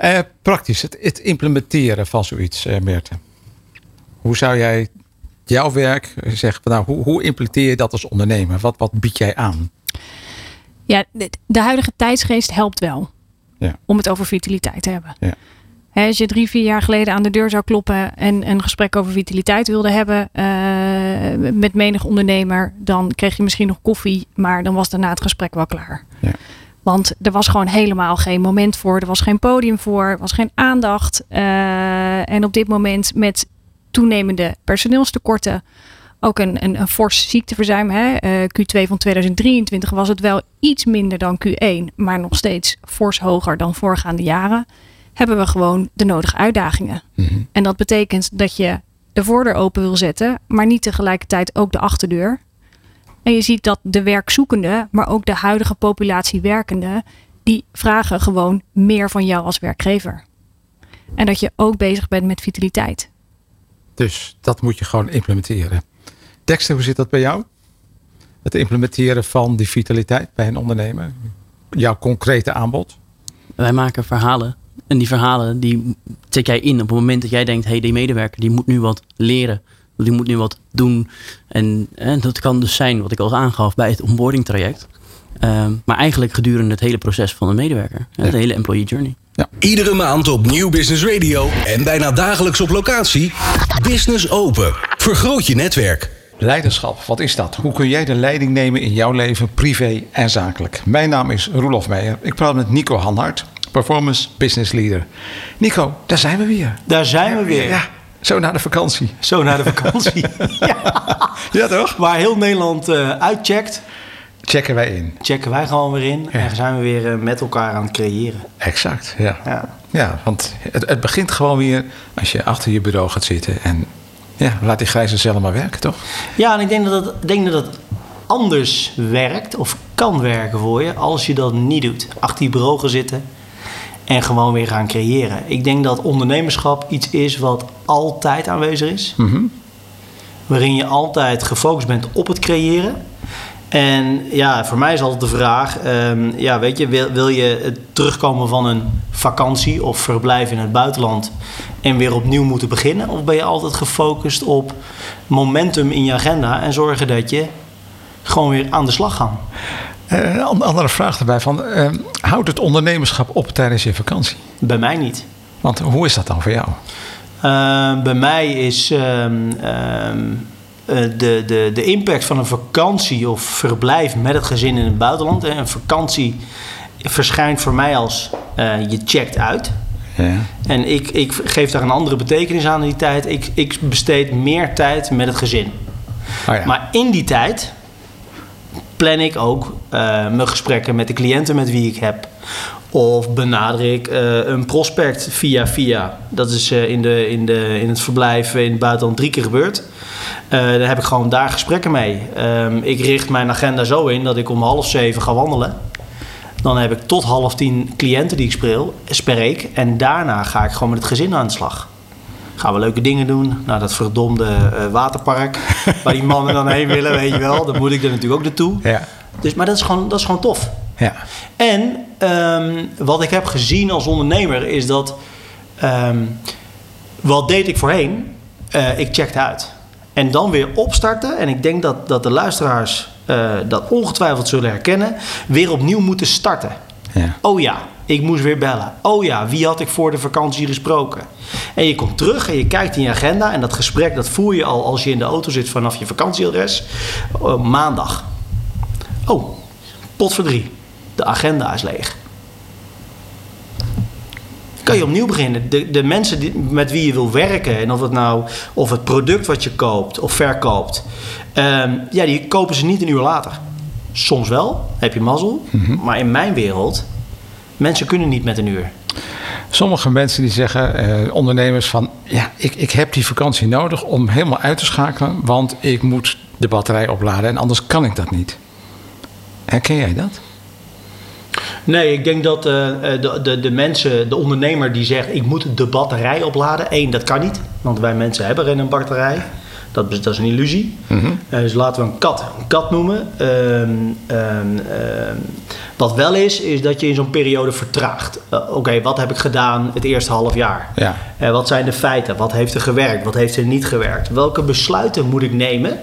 Eh, praktisch, het, het implementeren van zoiets, eh Meerte. Hoe zou jij jouw werk zeggen? Nou, hoe, hoe implementeer je dat als ondernemer? Wat, wat bied jij aan? Ja, de, de huidige tijdsgeest helpt wel. Ja. Om het over vitaliteit te hebben. Ja. Als je drie, vier jaar geleden aan de deur zou kloppen en een gesprek over vitaliteit wilde hebben eh, met menig ondernemer, dan kreeg je misschien nog koffie, maar dan was daarna het gesprek wel klaar. Ja. Want er was gewoon helemaal geen moment voor, er was geen podium voor, er was geen aandacht. Eh, en op dit moment met toenemende personeelstekorten, ook een, een, een fors ziekteverzuim. Hè? Eh, Q2 van 2023 was het wel iets minder dan Q1, maar nog steeds fors hoger dan voorgaande jaren. Hebben we gewoon de nodige uitdagingen. Mhm. En dat betekent dat je de voordeur open wil zetten, maar niet tegelijkertijd ook de achterdeur. En je ziet dat de werkzoekenden, maar ook de huidige populatie werkenden, die vragen gewoon meer van jou als werkgever. En dat je ook bezig bent met vitaliteit. Dus dat moet je gewoon implementeren. Dexter, hoe zit dat bij jou? Het implementeren van die vitaliteit bij een ondernemer. Jouw concrete aanbod. Wij maken verhalen. En die verhalen die zet jij in op het moment dat jij denkt, hé, hey, die medewerker die moet nu wat leren. Die moet nu wat doen. En, en dat kan dus zijn, wat ik al aangaf, bij het onboarding traject. Ehm, maar eigenlijk gedurende het hele proces van een medewerker. hè, Ja. De hele employee journey. Iedere maand op Nieuw Business Radio en bijna dagelijks op locatie. Business Open. Vergroot je netwerk. Leiderschap, wat is dat? Hoe kun jij de leiding nemen in jouw leven, privé en zakelijk? Mijn naam is Roelof Meijer. Ik praat met Nico Hanhart, Performance Business Leader. Nico, daar zijn we weer. Daar zijn we weer. Ja, zo na de vakantie. Zo naar de vakantie. ja. Ja, toch? Waar heel Nederland eh, uitcheckt, Checken wij in. checken wij gewoon weer in. En zijn we weer eh, met elkaar aan het creëren. Exact, ja. Ja. Ja, want het, het begint gewoon weer als je achter je bureau gaat zitten. En ja, laat die grijze cellen maar werken, toch? Ja, en ik denk dat, dat, denk dat het anders werkt of kan werken voor je als je dat niet doet. Achter je bureau gaan zitten en gewoon weer gaan creëren. Ik denk dat ondernemerschap iets is wat altijd aanwezig is. Waarin je altijd gefocust bent op het creëren. En ja, voor mij is altijd de vraag: ehm, ja, weet je, wil, wil je het terugkomen van een vakantie of verblijf in het buitenland en weer opnieuw moeten beginnen? Of ben je altijd gefocust op momentum in je agenda en zorgen dat je gewoon weer aan de slag gaat? Eh, Een an- andere vraag erbij van, eh, houdt het ondernemerschap op tijdens je vakantie? Bij mij niet. Want hoe is dat dan voor jou? Uh, bij mij is ehm, ehm, eh, de, de, de impact van een vakantie of verblijf met het gezin in het buitenland. Een vakantie verschijnt voor mij als eh, je checkt uit. Ja. En ik, ik geef daar een andere betekenis aan in die tijd. Ik, ik besteed meer tijd met het gezin. Oh ja. Maar in die tijd plan ik ook eh, mijn gesprekken met de cliënten met wie ik heb. Of benader ik eh, een prospect via via. Dat is eh, in, de, in, de, in het verblijf in het buitenland drie keer gebeurd. Daar heb ik gewoon daar gesprekken mee. Ehm, ik richt mijn agenda zo in dat ik om half zeven ga wandelen. Dan heb ik tot half tien cliënten die ik spreek. En daarna ga ik gewoon met het gezin aan de slag. Gaan we leuke dingen doen. Nou, dat verdomde eh, waterpark. waar die mannen dan heen willen, weet je wel. Dan moet ik er natuurlijk ook naartoe. Ja. Dus, maar dat is, gewoon, dat is gewoon tof. Ja. En ehm, wat ik heb gezien als ondernemer is dat. ehm, wat deed ik voorheen? Eh, ik checkte uit. En dan weer opstarten. En ik denk dat, dat de luisteraars eh, dat ongetwijfeld zullen herkennen. Weer opnieuw moeten starten. Ja. Oh ja, ik moest weer bellen. Oh ja, wie had ik voor de vakantie gesproken? En je komt terug en je kijkt in je agenda. En dat gesprek dat voer je al als je in de auto zit vanaf je vakantieadres. Oh, maandag. Oh, pot voor drie. De agenda is leeg. Kan je opnieuw beginnen. De, de mensen die, met wie je wil werken, en of het nou of het product wat je koopt of verkoopt, ehm, ja, die kopen ze niet een uur later. Soms wel, heb je mazzel. Maar in mijn wereld, mensen kunnen niet met een uur. Sommige mensen die zeggen, eh, ondernemers van... ja, ik, ik heb die vakantie nodig om helemaal uit te schakelen... want ik moet de batterij opladen en anders kan ik dat niet. Herken jij dat? Nee, ik denk dat eh, eh, de, de, de mensen, de ondernemer die zegt ik moet de batterij opladen. Eén, dat kan niet. Want wij mensen hebben geen een batterij. Dat, is- dat is een illusie. Eh, dus laten we een kat een kat noemen. Ehm, ehm, ehm, wat wel is, is dat je in zo'n periode vertraagt. Eh, Oké, wat heb ik gedaan het eerste half jaar? Ja. Eh, wat zijn de feiten? Wat heeft er gewerkt? Wat heeft er niet gewerkt? Welke besluiten moet ik nemen?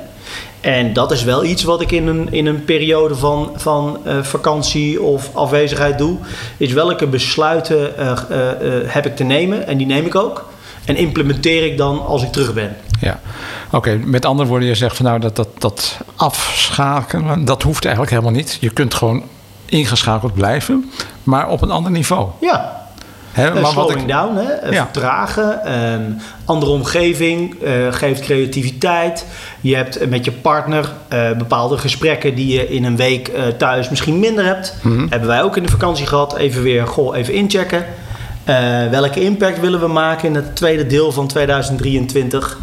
En dat is wel iets wat ik in een, in een periode van, van vakantie of afwezigheid doe. Is welke besluiten heb ik te nemen? En die neem ik ook. En implementeer ik dan als ik terug ben. Ja. Oké, met andere woorden, je zegt van nou dat, dat, dat afschakelen, dat hoeft eigenlijk helemaal niet. Je kunt gewoon ingeschakeld blijven, maar op een ander niveau. Ja, Hè, Eh, maar wat slowing ik, down, hè? eh, Ja. vertragen, ehm, andere omgeving, eh, geeft creativiteit. Je hebt met je partner bepaalde gesprekken die je in een week thuis misschien minder hebt. Mhm. Hebben wij ook in de vakantie gehad. Even weer, goh, even inchecken. Welke impact willen we maken in het tweede deel van 2023?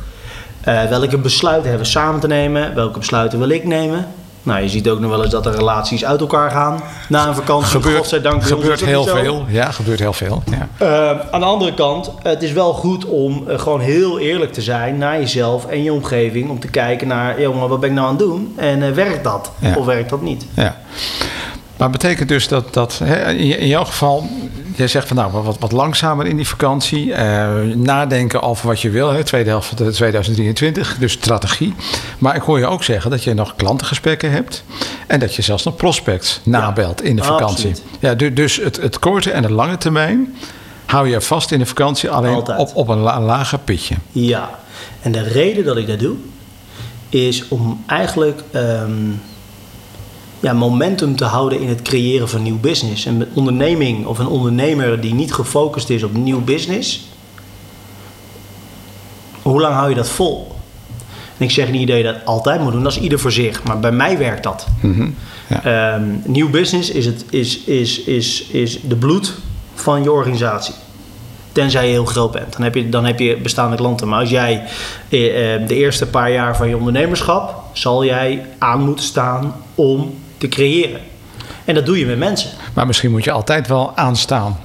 Eh, welke besluiten hebben we samen te nemen? Welke besluiten wil ik nemen? Nou, je ziet ook nog wel eens dat er relaties uit elkaar gaan na een vakantie. gebeurt, Godzijdank gebeurt heel veel. Ja, gebeurt heel veel. Ja. Uh, aan de andere kant, het is wel goed om uh, gewoon heel eerlijk te zijn naar jezelf en je omgeving. Om te kijken naar, jongen, wat ben ik nou aan het doen? En uh, werkt dat? Ja. Of werkt dat niet? Ja. Maar betekent dus dat, dat hè, in jouw geval, jij zegt van nou wat, wat langzamer in die vakantie, eh, nadenken over wat je wil, hè, tweede helft van de 2023, dus strategie. Maar ik hoor je ook zeggen dat je nog klantengesprekken hebt en dat je zelfs nog prospects nabelt in de vakantie. absoluut. Ja, du- dus het, het korte en de lange termijn hou je vast in de vakantie, alleen Altijd. op, op een la- lager pitje. Ja. En de reden dat ik dat doe, is om eigenlijk ehm, ja, momentum te houden in het creëren van nieuw business. Een onderneming of een ondernemer die niet gefocust is op nieuw business, hoe lang hou je dat vol? En ik zeg niet dat je dat altijd moet doen, dat is ieder voor zich. Maar bij mij werkt dat. Mhm. Ja. Ehm, nieuw business is, het, is, is, is, is de bloed van je organisatie. Tenzij je heel groot bent. Dan heb je, dan heb je bestaande klanten. Maar als jij eh, eh, de eerste paar jaar van je ondernemerschap zal jij aan moeten staan om te creëren. En dat doe je met mensen. Maar misschien moet je altijd wel aanstaan.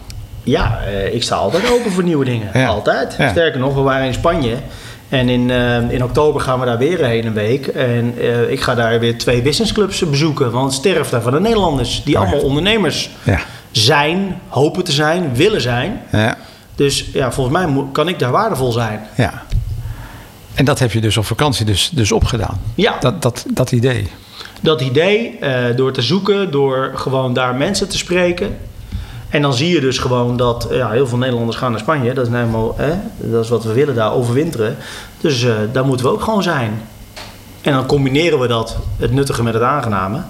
Ja, eh, ik sta altijd open voor nieuwe dingen. Ja. Altijd. Ja. Sterker nog, we waren in Spanje. En in, eh, in oktober gaan we daar weer heen een week. En eh, ik ga daar weer twee businessclubs bezoeken. Want het sterft daar van de Nederlanders. Die Oh ja. allemaal ondernemers zijn, hopen te zijn, willen zijn. Ja. Dus ja, volgens mij kan ik daar waardevol zijn. ja. En dat heb je dus op vakantie dus, dus opgedaan. Ja, Dat, dat, dat idee. Dat idee, eh, door te zoeken, door gewoon daar mensen te spreken. En dan zie je dus gewoon dat ja, heel veel Nederlanders gaan naar Spanje. Dat is, nou helemaal, hè, dat is wat we willen daar, overwinteren. Dus eh, daar moeten we ook gewoon zijn. En dan combineren we dat, het nuttige met het aangename.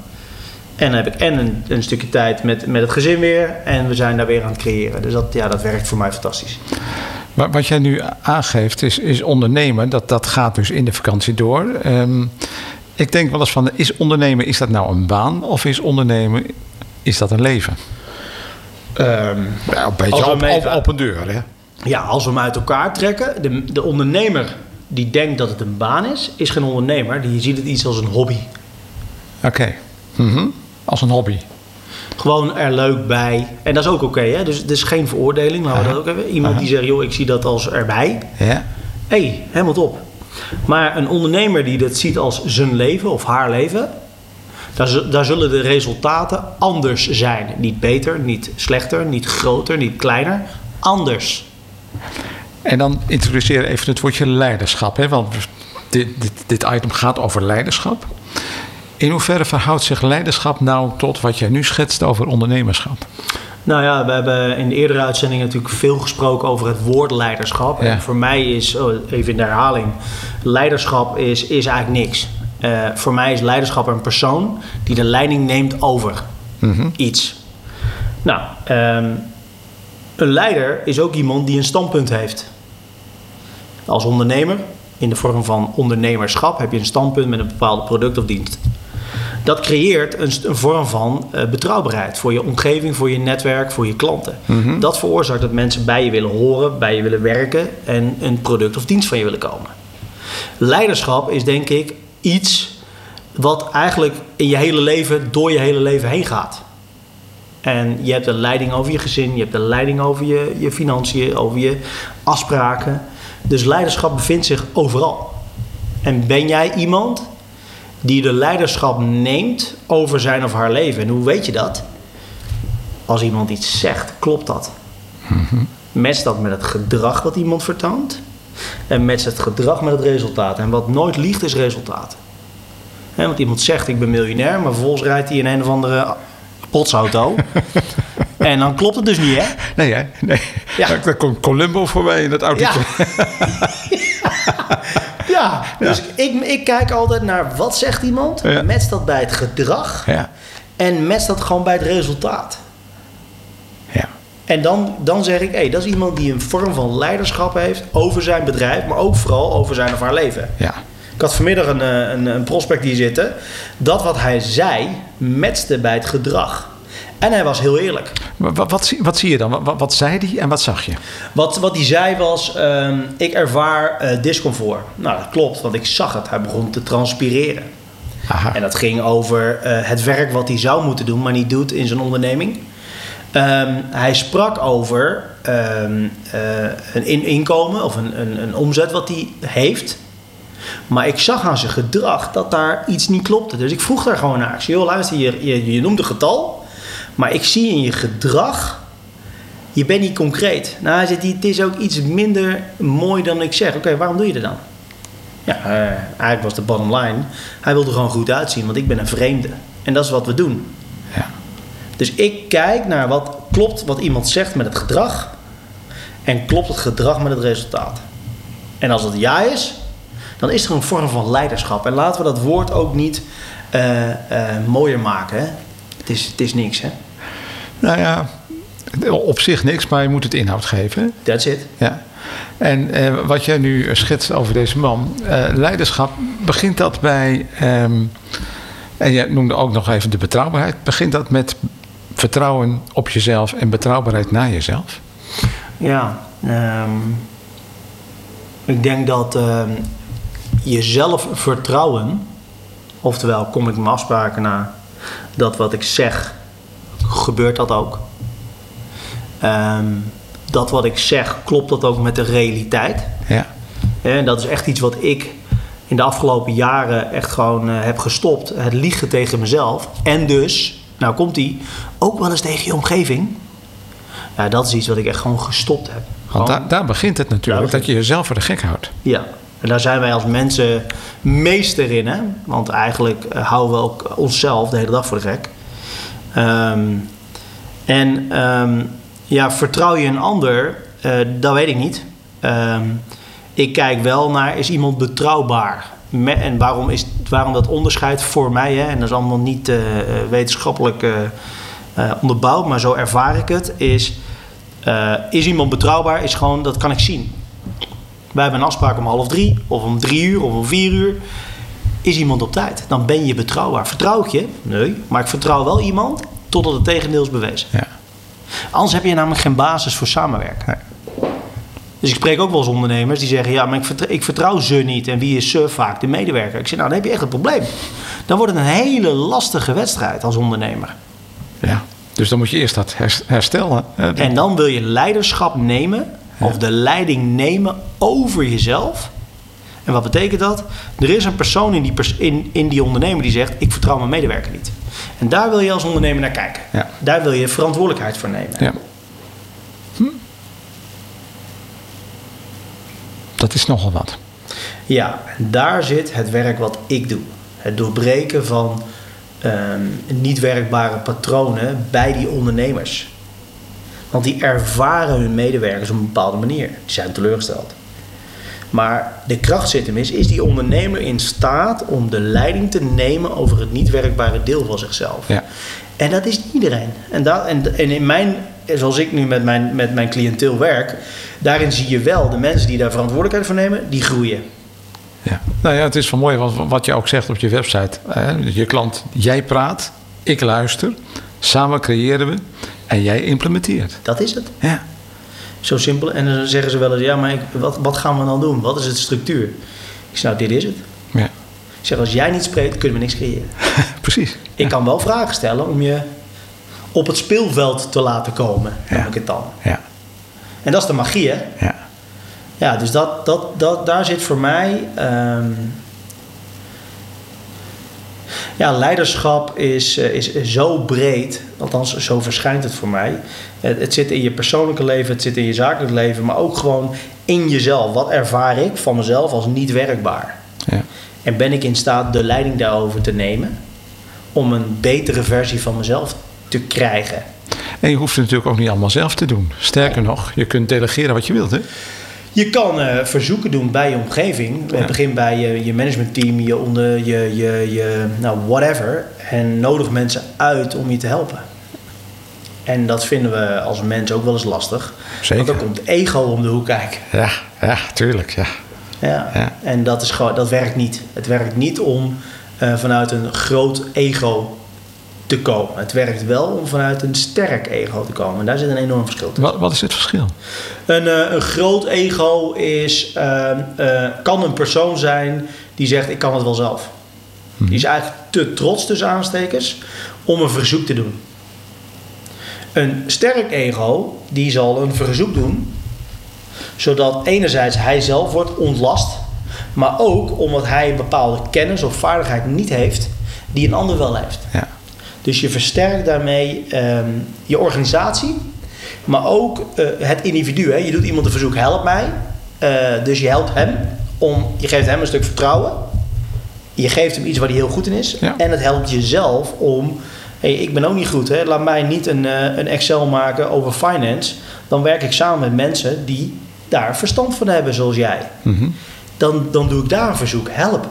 En dan heb ik en een, een stukje tijd met, met het gezin weer. En we zijn daar weer aan het creëren. Dus dat, ja, dat werkt voor mij fantastisch. Maar wat jij nu aangeeft is, is ondernemen. Dat, dat gaat dus in de vakantie door. Ehm, ik denk wel eens van, is ondernemen, is dat nou een baan? Of is ondernemen, is dat een leven? Ehm, Ja, een beetje op, op, een deur, hè? Ja, als we hem uit elkaar trekken. De, de ondernemer die denkt dat het een baan is, is geen ondernemer. Die ziet het iets als een hobby. Oké. Mhm. Als een hobby. Gewoon er leuk bij. En dat is ook oké, hè? Dus het is geen veroordeling. Laten we dat ook even. Iemand die zegt, joh, ik zie dat als erbij. Ja. Hé, hey, helemaal top. Maar een ondernemer die dat ziet als zijn leven of haar leven... Daar, zu- daar zullen de resultaten anders zijn. Niet beter, niet slechter, niet groter, niet kleiner. Anders. En dan introduceer even het woordje leiderschap. Hè? Want dit, dit, dit item gaat over leiderschap. In hoeverre verhoudt zich leiderschap nou tot wat jij nu schetst over ondernemerschap? Nou ja, we hebben in de eerdere uitzendingen natuurlijk veel gesproken over het woord leiderschap. Ja. En voor mij is, oh, even in de herhaling, leiderschap is, is eigenlijk niks. Eh, voor mij is leiderschap een persoon die de leiding neemt over iets. Nou, ehm, een leider is ook iemand die een standpunt heeft. Als ondernemer, in de vorm van ondernemerschap, heb je een standpunt met een bepaald product of dienst. Dat creëert een, vorm van eh, betrouwbaarheid voor je omgeving, voor je netwerk, voor je klanten. Dat veroorzaakt dat mensen bij je willen horen, bij je willen werken en een product of dienst van je willen komen. Leiderschap is denk ik iets wat eigenlijk in je hele leven, door je hele leven heen gaat. En je hebt de leiding over je gezin, je hebt de leiding over je, je financiën, over je afspraken. Dus leiderschap bevindt zich overal. En ben jij iemand die de leiderschap neemt over zijn of haar leven? En hoe weet je dat? Als iemand iets zegt, klopt dat? Matcht dat met het gedrag wat iemand vertoont? En matcht het gedrag met het resultaat? En wat nooit liegt is resultaat. Want iemand zegt ik ben miljonair, maar vervolgens rijdt hij in een of andere potsauto. en dan klopt het dus niet, hè? Nee, hè? Nee. Ja. Daar komt Columbo voorbij in dat autootje. Ja, dus Ik, ik kijk altijd naar wat zegt iemand, Ja. matcht dat bij het gedrag Ja. en matcht dat gewoon bij het resultaat. ja. En dan, dan zeg ik, hé, dat is iemand die een vorm van leiderschap heeft over zijn bedrijf, maar ook vooral over zijn of haar leven. ja. Ik had vanmiddag een, eh, een, een prospect hier zitten. Dat wat hij zei, matchte bij het gedrag. En hij was heel eerlijk. Wat, wat, wat, zie- je dan? Wat, wat, zei hij en wat zag je? Wat, wat hij zei was, ehm, ik ervaar eh, discomfort. Nou, dat klopt, want ik zag het. Hij begon te transpireren. Aha. En dat ging over eh, het werk wat hij zou moeten doen, maar niet doet in zijn onderneming. Ehm, hij sprak over ehm, eh, een in- inkomen of een, een, een omzet wat hij heeft. Maar ik zag aan zijn gedrag dat daar iets niet klopte. Dus ik vroeg daar gewoon naar. Ik zei, joh, luister, je, je, je noemt een getal. Maar ik zie in je gedrag, je bent niet concreet. Nou, hij zegt, het is ook iets minder mooi dan ik zeg. Oké, waarom doe je dat dan? Ja, eh, eigenlijk was de bottom line. Hij wilde gewoon goed uitzien, want ik ben een vreemde. En dat is wat we doen. Ja. Dus ik kijk naar wat klopt wat iemand zegt met het gedrag. En klopt het gedrag met het resultaat. En als het ja is, dan is er een vorm van leiderschap. En laten we dat woord ook niet eh, eh, mooier maken. Hè? Het, is, het is niks, hè? Nou ja, op zich niks, maar je moet het inhoud geven. That's it. Ja. En eh, wat jij nu schetst over deze man, eh, leiderschap, begint dat bij, ehm, en jij noemde ook nog even de betrouwbaarheid, begint dat met vertrouwen op jezelf en betrouwbaarheid naar jezelf? Ja, ehm, ik denk dat ehm, jezelf vertrouwen Oftewel, kom ik mijn afspraken na. Dat wat ik zeg, gebeurt dat ook. Ehm, dat wat ik zeg, klopt dat ook met de realiteit. Ja. En dat is echt iets wat ik in de afgelopen jaren echt gewoon eh, heb gestopt. Het liegen tegen mezelf. En dus, nou komt die, ook wel eens tegen je omgeving. Ja, dat is iets wat ik echt gewoon gestopt heb. Want daar, daar begint het natuurlijk, dat je jezelf voor de gek houdt. ja, en daar zijn wij als mensen meester in, hè? Want eigenlijk eh, houden we ook onszelf de hele dag voor de gek. Ehm, en ehm, ja, vertrouw je een ander? Eh, dat weet ik niet. Ehm, ik kijk wel naar, is iemand betrouwbaar? En waarom, is, waarom dat onderscheid voor mij, hè? en dat is allemaal niet eh, eh, wetenschappelijk onderbouwd, maar zo ervaar ik het, is, is iemand betrouwbaar? Is gewoon, dat kan ik zien. Wij hebben een afspraak om half drie, of om drie uur, of om vier uur. Is iemand op tijd? Dan ben je betrouwbaar. Vertrouw ik je? Nee. Maar ik vertrouw wel iemand totdat het tegendeel is bewezen. Ja. Anders heb je namelijk geen basis voor samenwerken. Dus ik spreek ook wel eens ondernemers die zeggen: Ja, maar ik vertrouw, ik vertrouw ze niet. En wie is ze vaak? De medewerker. Ik zeg: Nou, dan heb je echt een probleem. Dan wordt het een hele lastige wedstrijd als ondernemer. Ja. Dus dan moet je eerst dat hers- herstellen. En dan wil je leiderschap nemen, of de leiding nemen over jezelf. En wat betekent dat? Er is een persoon in die, pers- in, in die ondernemer die zegt: Ik vertrouw mijn medewerker niet. En daar wil je als ondernemer naar kijken. Ja. Daar wil je verantwoordelijkheid voor nemen. Ja. Hm. Dat is nogal wat. Ja, en daar zit het werk wat ik doe. Het doorbreken van ehm, niet werkbare patronen bij die ondernemers. Want die ervaren hun medewerkers op een bepaalde manier. Die zijn teleurgesteld. Maar de kracht zit hem is, is die ondernemer in staat om de leiding te nemen over het niet werkbare deel van zichzelf. Ja. En dat is niet iedereen. En, dat, en, en in mijn, zoals ik nu met mijn, met mijn cliënteel werk, daarin zie je wel de mensen die daar verantwoordelijkheid voor nemen, die groeien. Ja. Nou ja, het is wel mooi wat, wat je ook zegt op je website. Hè? Je klant, jij praat, ik luister, samen creëren we en jij implementeert. Dat is het. Ja. Zo simpel. En dan zeggen ze wel eens, ja, maar ik, wat, wat gaan we dan doen? Wat is het structuur? Ik zeg, nou, dit is het. ja. Ik zeg, als jij niet spreekt, kunnen we niks creëren. Precies. Ik kan wel vragen stellen om je op het speelveld te laten komen, noem Ja. ik het dan. Ja. En dat is de magie, hè? Ja. Ja, dus dat, dat, dat, daar zit voor mij. ehm, ja, leiderschap is, eh, is zo breed, althans zo verschijnt het voor mij. Het, het zit in je persoonlijke leven, het zit in je zakelijk leven, maar ook gewoon in jezelf. Wat ervaar ik van mezelf als niet werkbaar? Ja. En ben ik in staat de leiding daarover te nemen om een betere versie van mezelf te krijgen? En je hoeft het natuurlijk ook niet allemaal zelf te doen. Sterker nog, je kunt delegeren wat je wilt. Hè? Je kan eh, verzoeken doen bij je omgeving. Het begint bij je, je managementteam, je, onder, je, je, je nou, whatever. En nodig mensen uit om je te helpen. En dat vinden we als mens ook wel eens lastig. Zeker. Want dan komt ego om de hoek kijken. Ja, ja, tuurlijk. Ja. Ja. Ja. En dat, is gewoon, dat werkt niet. Het werkt niet om eh, vanuit een groot ego te komen. Het werkt wel om vanuit een sterk ego te komen. En daar zit een enorm verschil tussen. Wat, wat is het verschil? Een, eh, een groot ego is, eh, eh, kan een persoon zijn die zegt: Ik kan het wel zelf. Die is eigenlijk te trots, tussen aanstekers, om een verzoek te doen. Een sterk ego die zal een verzoek doen, zodat enerzijds hij zelf wordt ontlast, maar ook omdat hij een bepaalde kennis of vaardigheid niet heeft die een ander wel heeft. Ja. Dus je versterkt daarmee ehm, je organisatie, maar ook eh, het individu. Hè. Je doet iemand een verzoek, help mij. Eh, dus je helpt hem, om, je geeft hem een stuk vertrouwen. Je geeft hem iets waar hij heel goed in is. Ja. En het helpt jezelf om, hey, ik ben ook niet goed. Hè. Laat mij niet een, eh, een Excel maken over finance. Dan werk ik samen met mensen die daar verstand van hebben, zoals jij. Mhm. Dan, dan doe ik daar een verzoek, help.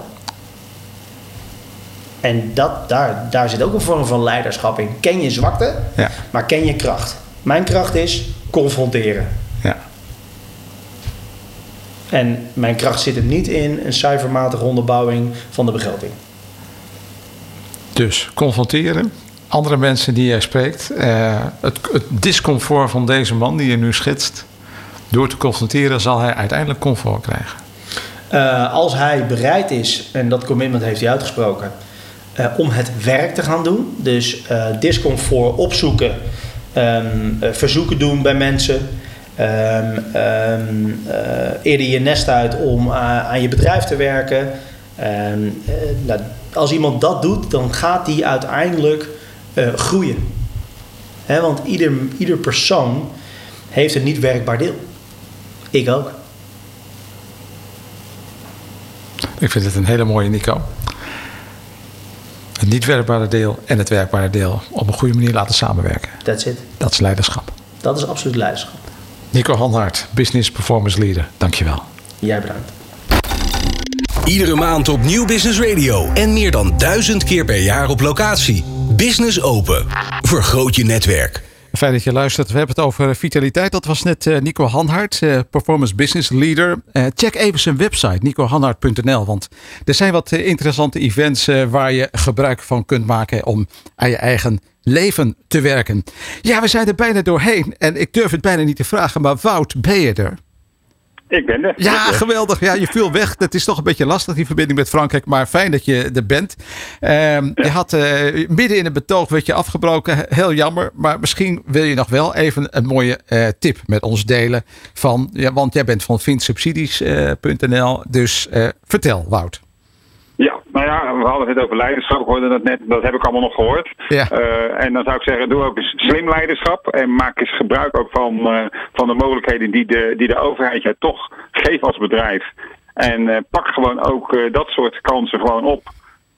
En dat, daar, daar zit ook een vorm van leiderschap in. Ken je zwakte, Ja. maar ken je kracht. Mijn kracht is confronteren. Ja. En mijn kracht zit hem niet in een cijfermatige onderbouwing van de begroting. Dus confronteren. Andere mensen die jij spreekt. eh, het, het discomfort van deze man die je nu schetst. Door te confronteren zal hij uiteindelijk comfort krijgen. Eh, als hij bereid is, en dat commitment heeft hij uitgesproken, eh, om het werk te gaan doen. Dus uh, discomfort opzoeken, um, verzoeken doen bij mensen. Um, eerder je nest uit om aan je bedrijf te werken. Nou, als iemand dat doet, dan gaat die uiteindelijk groeien. Want ieder, ieder persoon heeft een niet werkbaar deel. Ik ook. Ik vind het een hele mooie Nico. Het niet werkbare deel en het werkbare deel op een goede manier laten samenwerken. That's it. Dat is leiderschap. Dat is absoluut leiderschap. Nico Hanhart, Business Performance Leader. Dankjewel. Jij bedankt. Iedere maand op Nieuw Business Radio en meer dan duizend keer per jaar op locatie. Business Open. Vergroot je netwerk. Fijn dat je luistert. We hebben het over vitaliteit. Dat was net uh, Nico Hanhart, uh, Performance Business Leader. Check even zijn website, nicohanhart.nl. Want er zijn wat interessante events waar je gebruik van kunt maken om aan je eigen leven te werken. Ja, we zijn er bijna doorheen. En ik durf het bijna niet te vragen, maar Wout, ben je er? Ik ben er. Ja, geweldig. Ja, je viel weg. Het is toch een beetje lastig, die verbinding met Frankrijk. Maar fijn dat je er bent. Um, Je had uh, midden in het betoog werd je afgebroken. Heel jammer. Maar misschien wil je nog wel even een mooie uh, tip met ons delen. Van, ja, want jij bent van vindsubsidies.nl. Uh, dus vertel, Wout. Ja, nou ja, we hadden het over leiderschap. We hoorden dat net, dat heb ik allemaal nog gehoord. Ja. Uh, en dan zou ik zeggen, doe ook eens slim leiderschap. En maak eens gebruik ook van, uh, van de mogelijkheden die de, die de overheid je toch geeft als bedrijf. En uh, pak gewoon ook dat soort kansen gewoon op.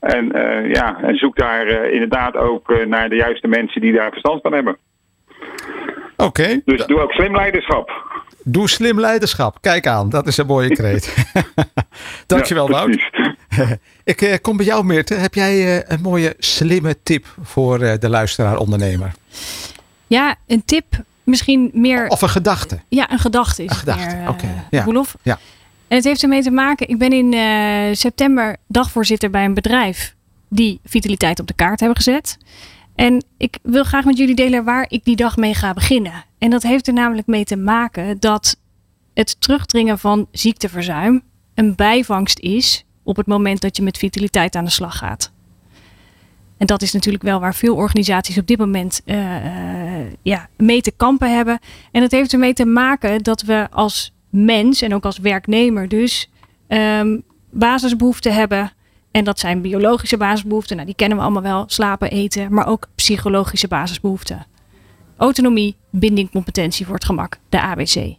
En, ja, en zoek daar inderdaad ook naar de juiste mensen die daar verstand van hebben. Oké. Okay. Dus doe ook slim leiderschap. Doe slim leiderschap. Kijk aan, dat is een mooie kreet. Dankjewel, ja, Wout. Ik uh, kom bij jou, Meerte. Heb jij uh, een mooie slimme tip voor uh, de luisteraar-ondernemer? Ja, een tip misschien meer... Of een gedachte. Ja, een gedachte is een gedachte, oké. Okay. Ja. ja. En het heeft ermee te maken... Ik ben in september dagvoorzitter bij een bedrijf... die vitaliteit op de kaart hebben gezet. En ik wil graag met jullie delen waar ik die dag mee ga beginnen. En dat heeft er namelijk mee te maken dat het terugdringen van ziekteverzuim een bijvangst is op het moment dat je met vitaliteit aan de slag gaat. En dat is natuurlijk wel waar veel organisaties op dit moment uh, uh, ja, mee te kampen hebben. En dat heeft ermee te maken dat we als mens en ook als werknemer dus um, basisbehoeften hebben. En dat zijn biologische basisbehoeften. Nou, die kennen we allemaal wel. Slapen, eten. Maar ook psychologische basisbehoeften. Autonomie, binding, competentie voor het gemak. De ABC.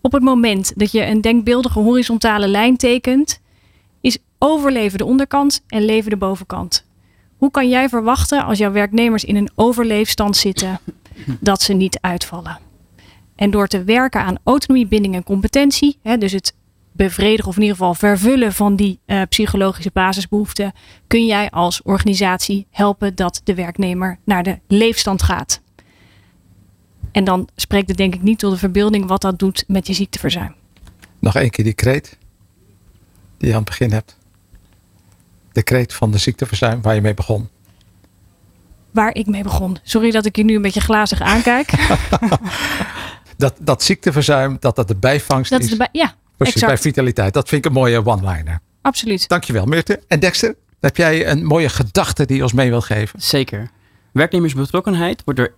Op het moment dat je een denkbeeldige horizontale lijn tekent, overleven de onderkant en leven de bovenkant. Hoe kan jij verwachten als jouw werknemers in een overleefstand zitten dat ze niet uitvallen? En door te werken aan autonomie, binding en competentie, hè, dus het bevredigen of in ieder geval vervullen van die uh, psychologische basisbehoeften, kun jij als organisatie helpen dat de werknemer naar de leefstand gaat. En dan spreekt het denk ik niet tot de verbeelding wat dat doet met je ziekteverzuim. Nog één keer die kreet die je aan het begin hebt. De kreet van de ziekteverzuim waar je mee begon. Waar ik mee begon. Sorry dat ik je nu een beetje glazig aankijk. dat, dat ziekteverzuim, dat dat de bijvangst dat is. is de ja, Precies, exact. bij vitaliteit. Dat vind ik een mooie one-liner. Absoluut. Dankjewel, Meerte. En Dexter, heb jij een mooie gedachte die je ons mee wilt geven? Zeker. Werknemersbetrokkenheid wordt door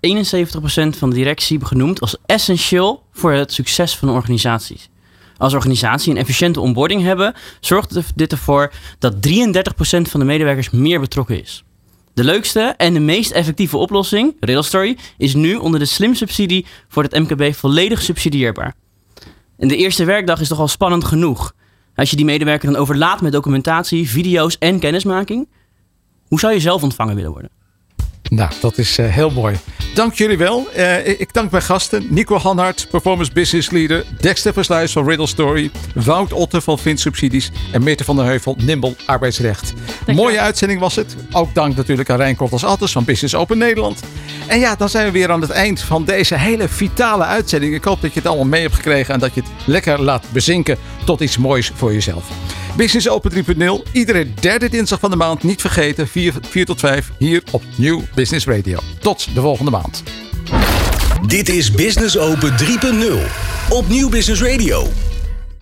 71% van de directie genoemd als essentieel voor het succes van organisaties. Als organisatie een efficiënte onboarding hebben, zorgt dit ervoor dat 33% van de medewerkers meer betrokken is. De leukste en de meest effectieve oplossing, Riddle Story, is nu onder de slim subsidie voor het MKB volledig subsidieerbaar. En de eerste werkdag is toch al spannend genoeg. Als je die medewerker dan overlaat met documentatie, video's en kennismaking, hoe zou je zelf ontvangen willen worden? Nou, dat is uh, heel mooi. Dank jullie wel. Uh, ik dank mijn gasten. Nico Hanhart, Performance Business Leader. Dexter Versluis van Riddle Story. Wout Otte van Vint Subsidies. En Meerte van der Heuvel, Nimble Arbeidsrecht. Mooie uitzending was het. Ook dank natuurlijk aan Rijn als Attes van Business Open Nederland. En ja, dan zijn we weer aan het eind van deze hele vitale uitzending. Ik hoop dat je het allemaal mee hebt gekregen. En dat je het lekker laat bezinken tot iets moois voor jezelf. Business Open 3.0. Iedere derde dinsdag van de maand. Niet vergeten. 4, 4 tot 5 hier op Nieuw Business Radio. Tot de volgende maand. Dit is Business Open 3.0 op Nieuw Business Radio.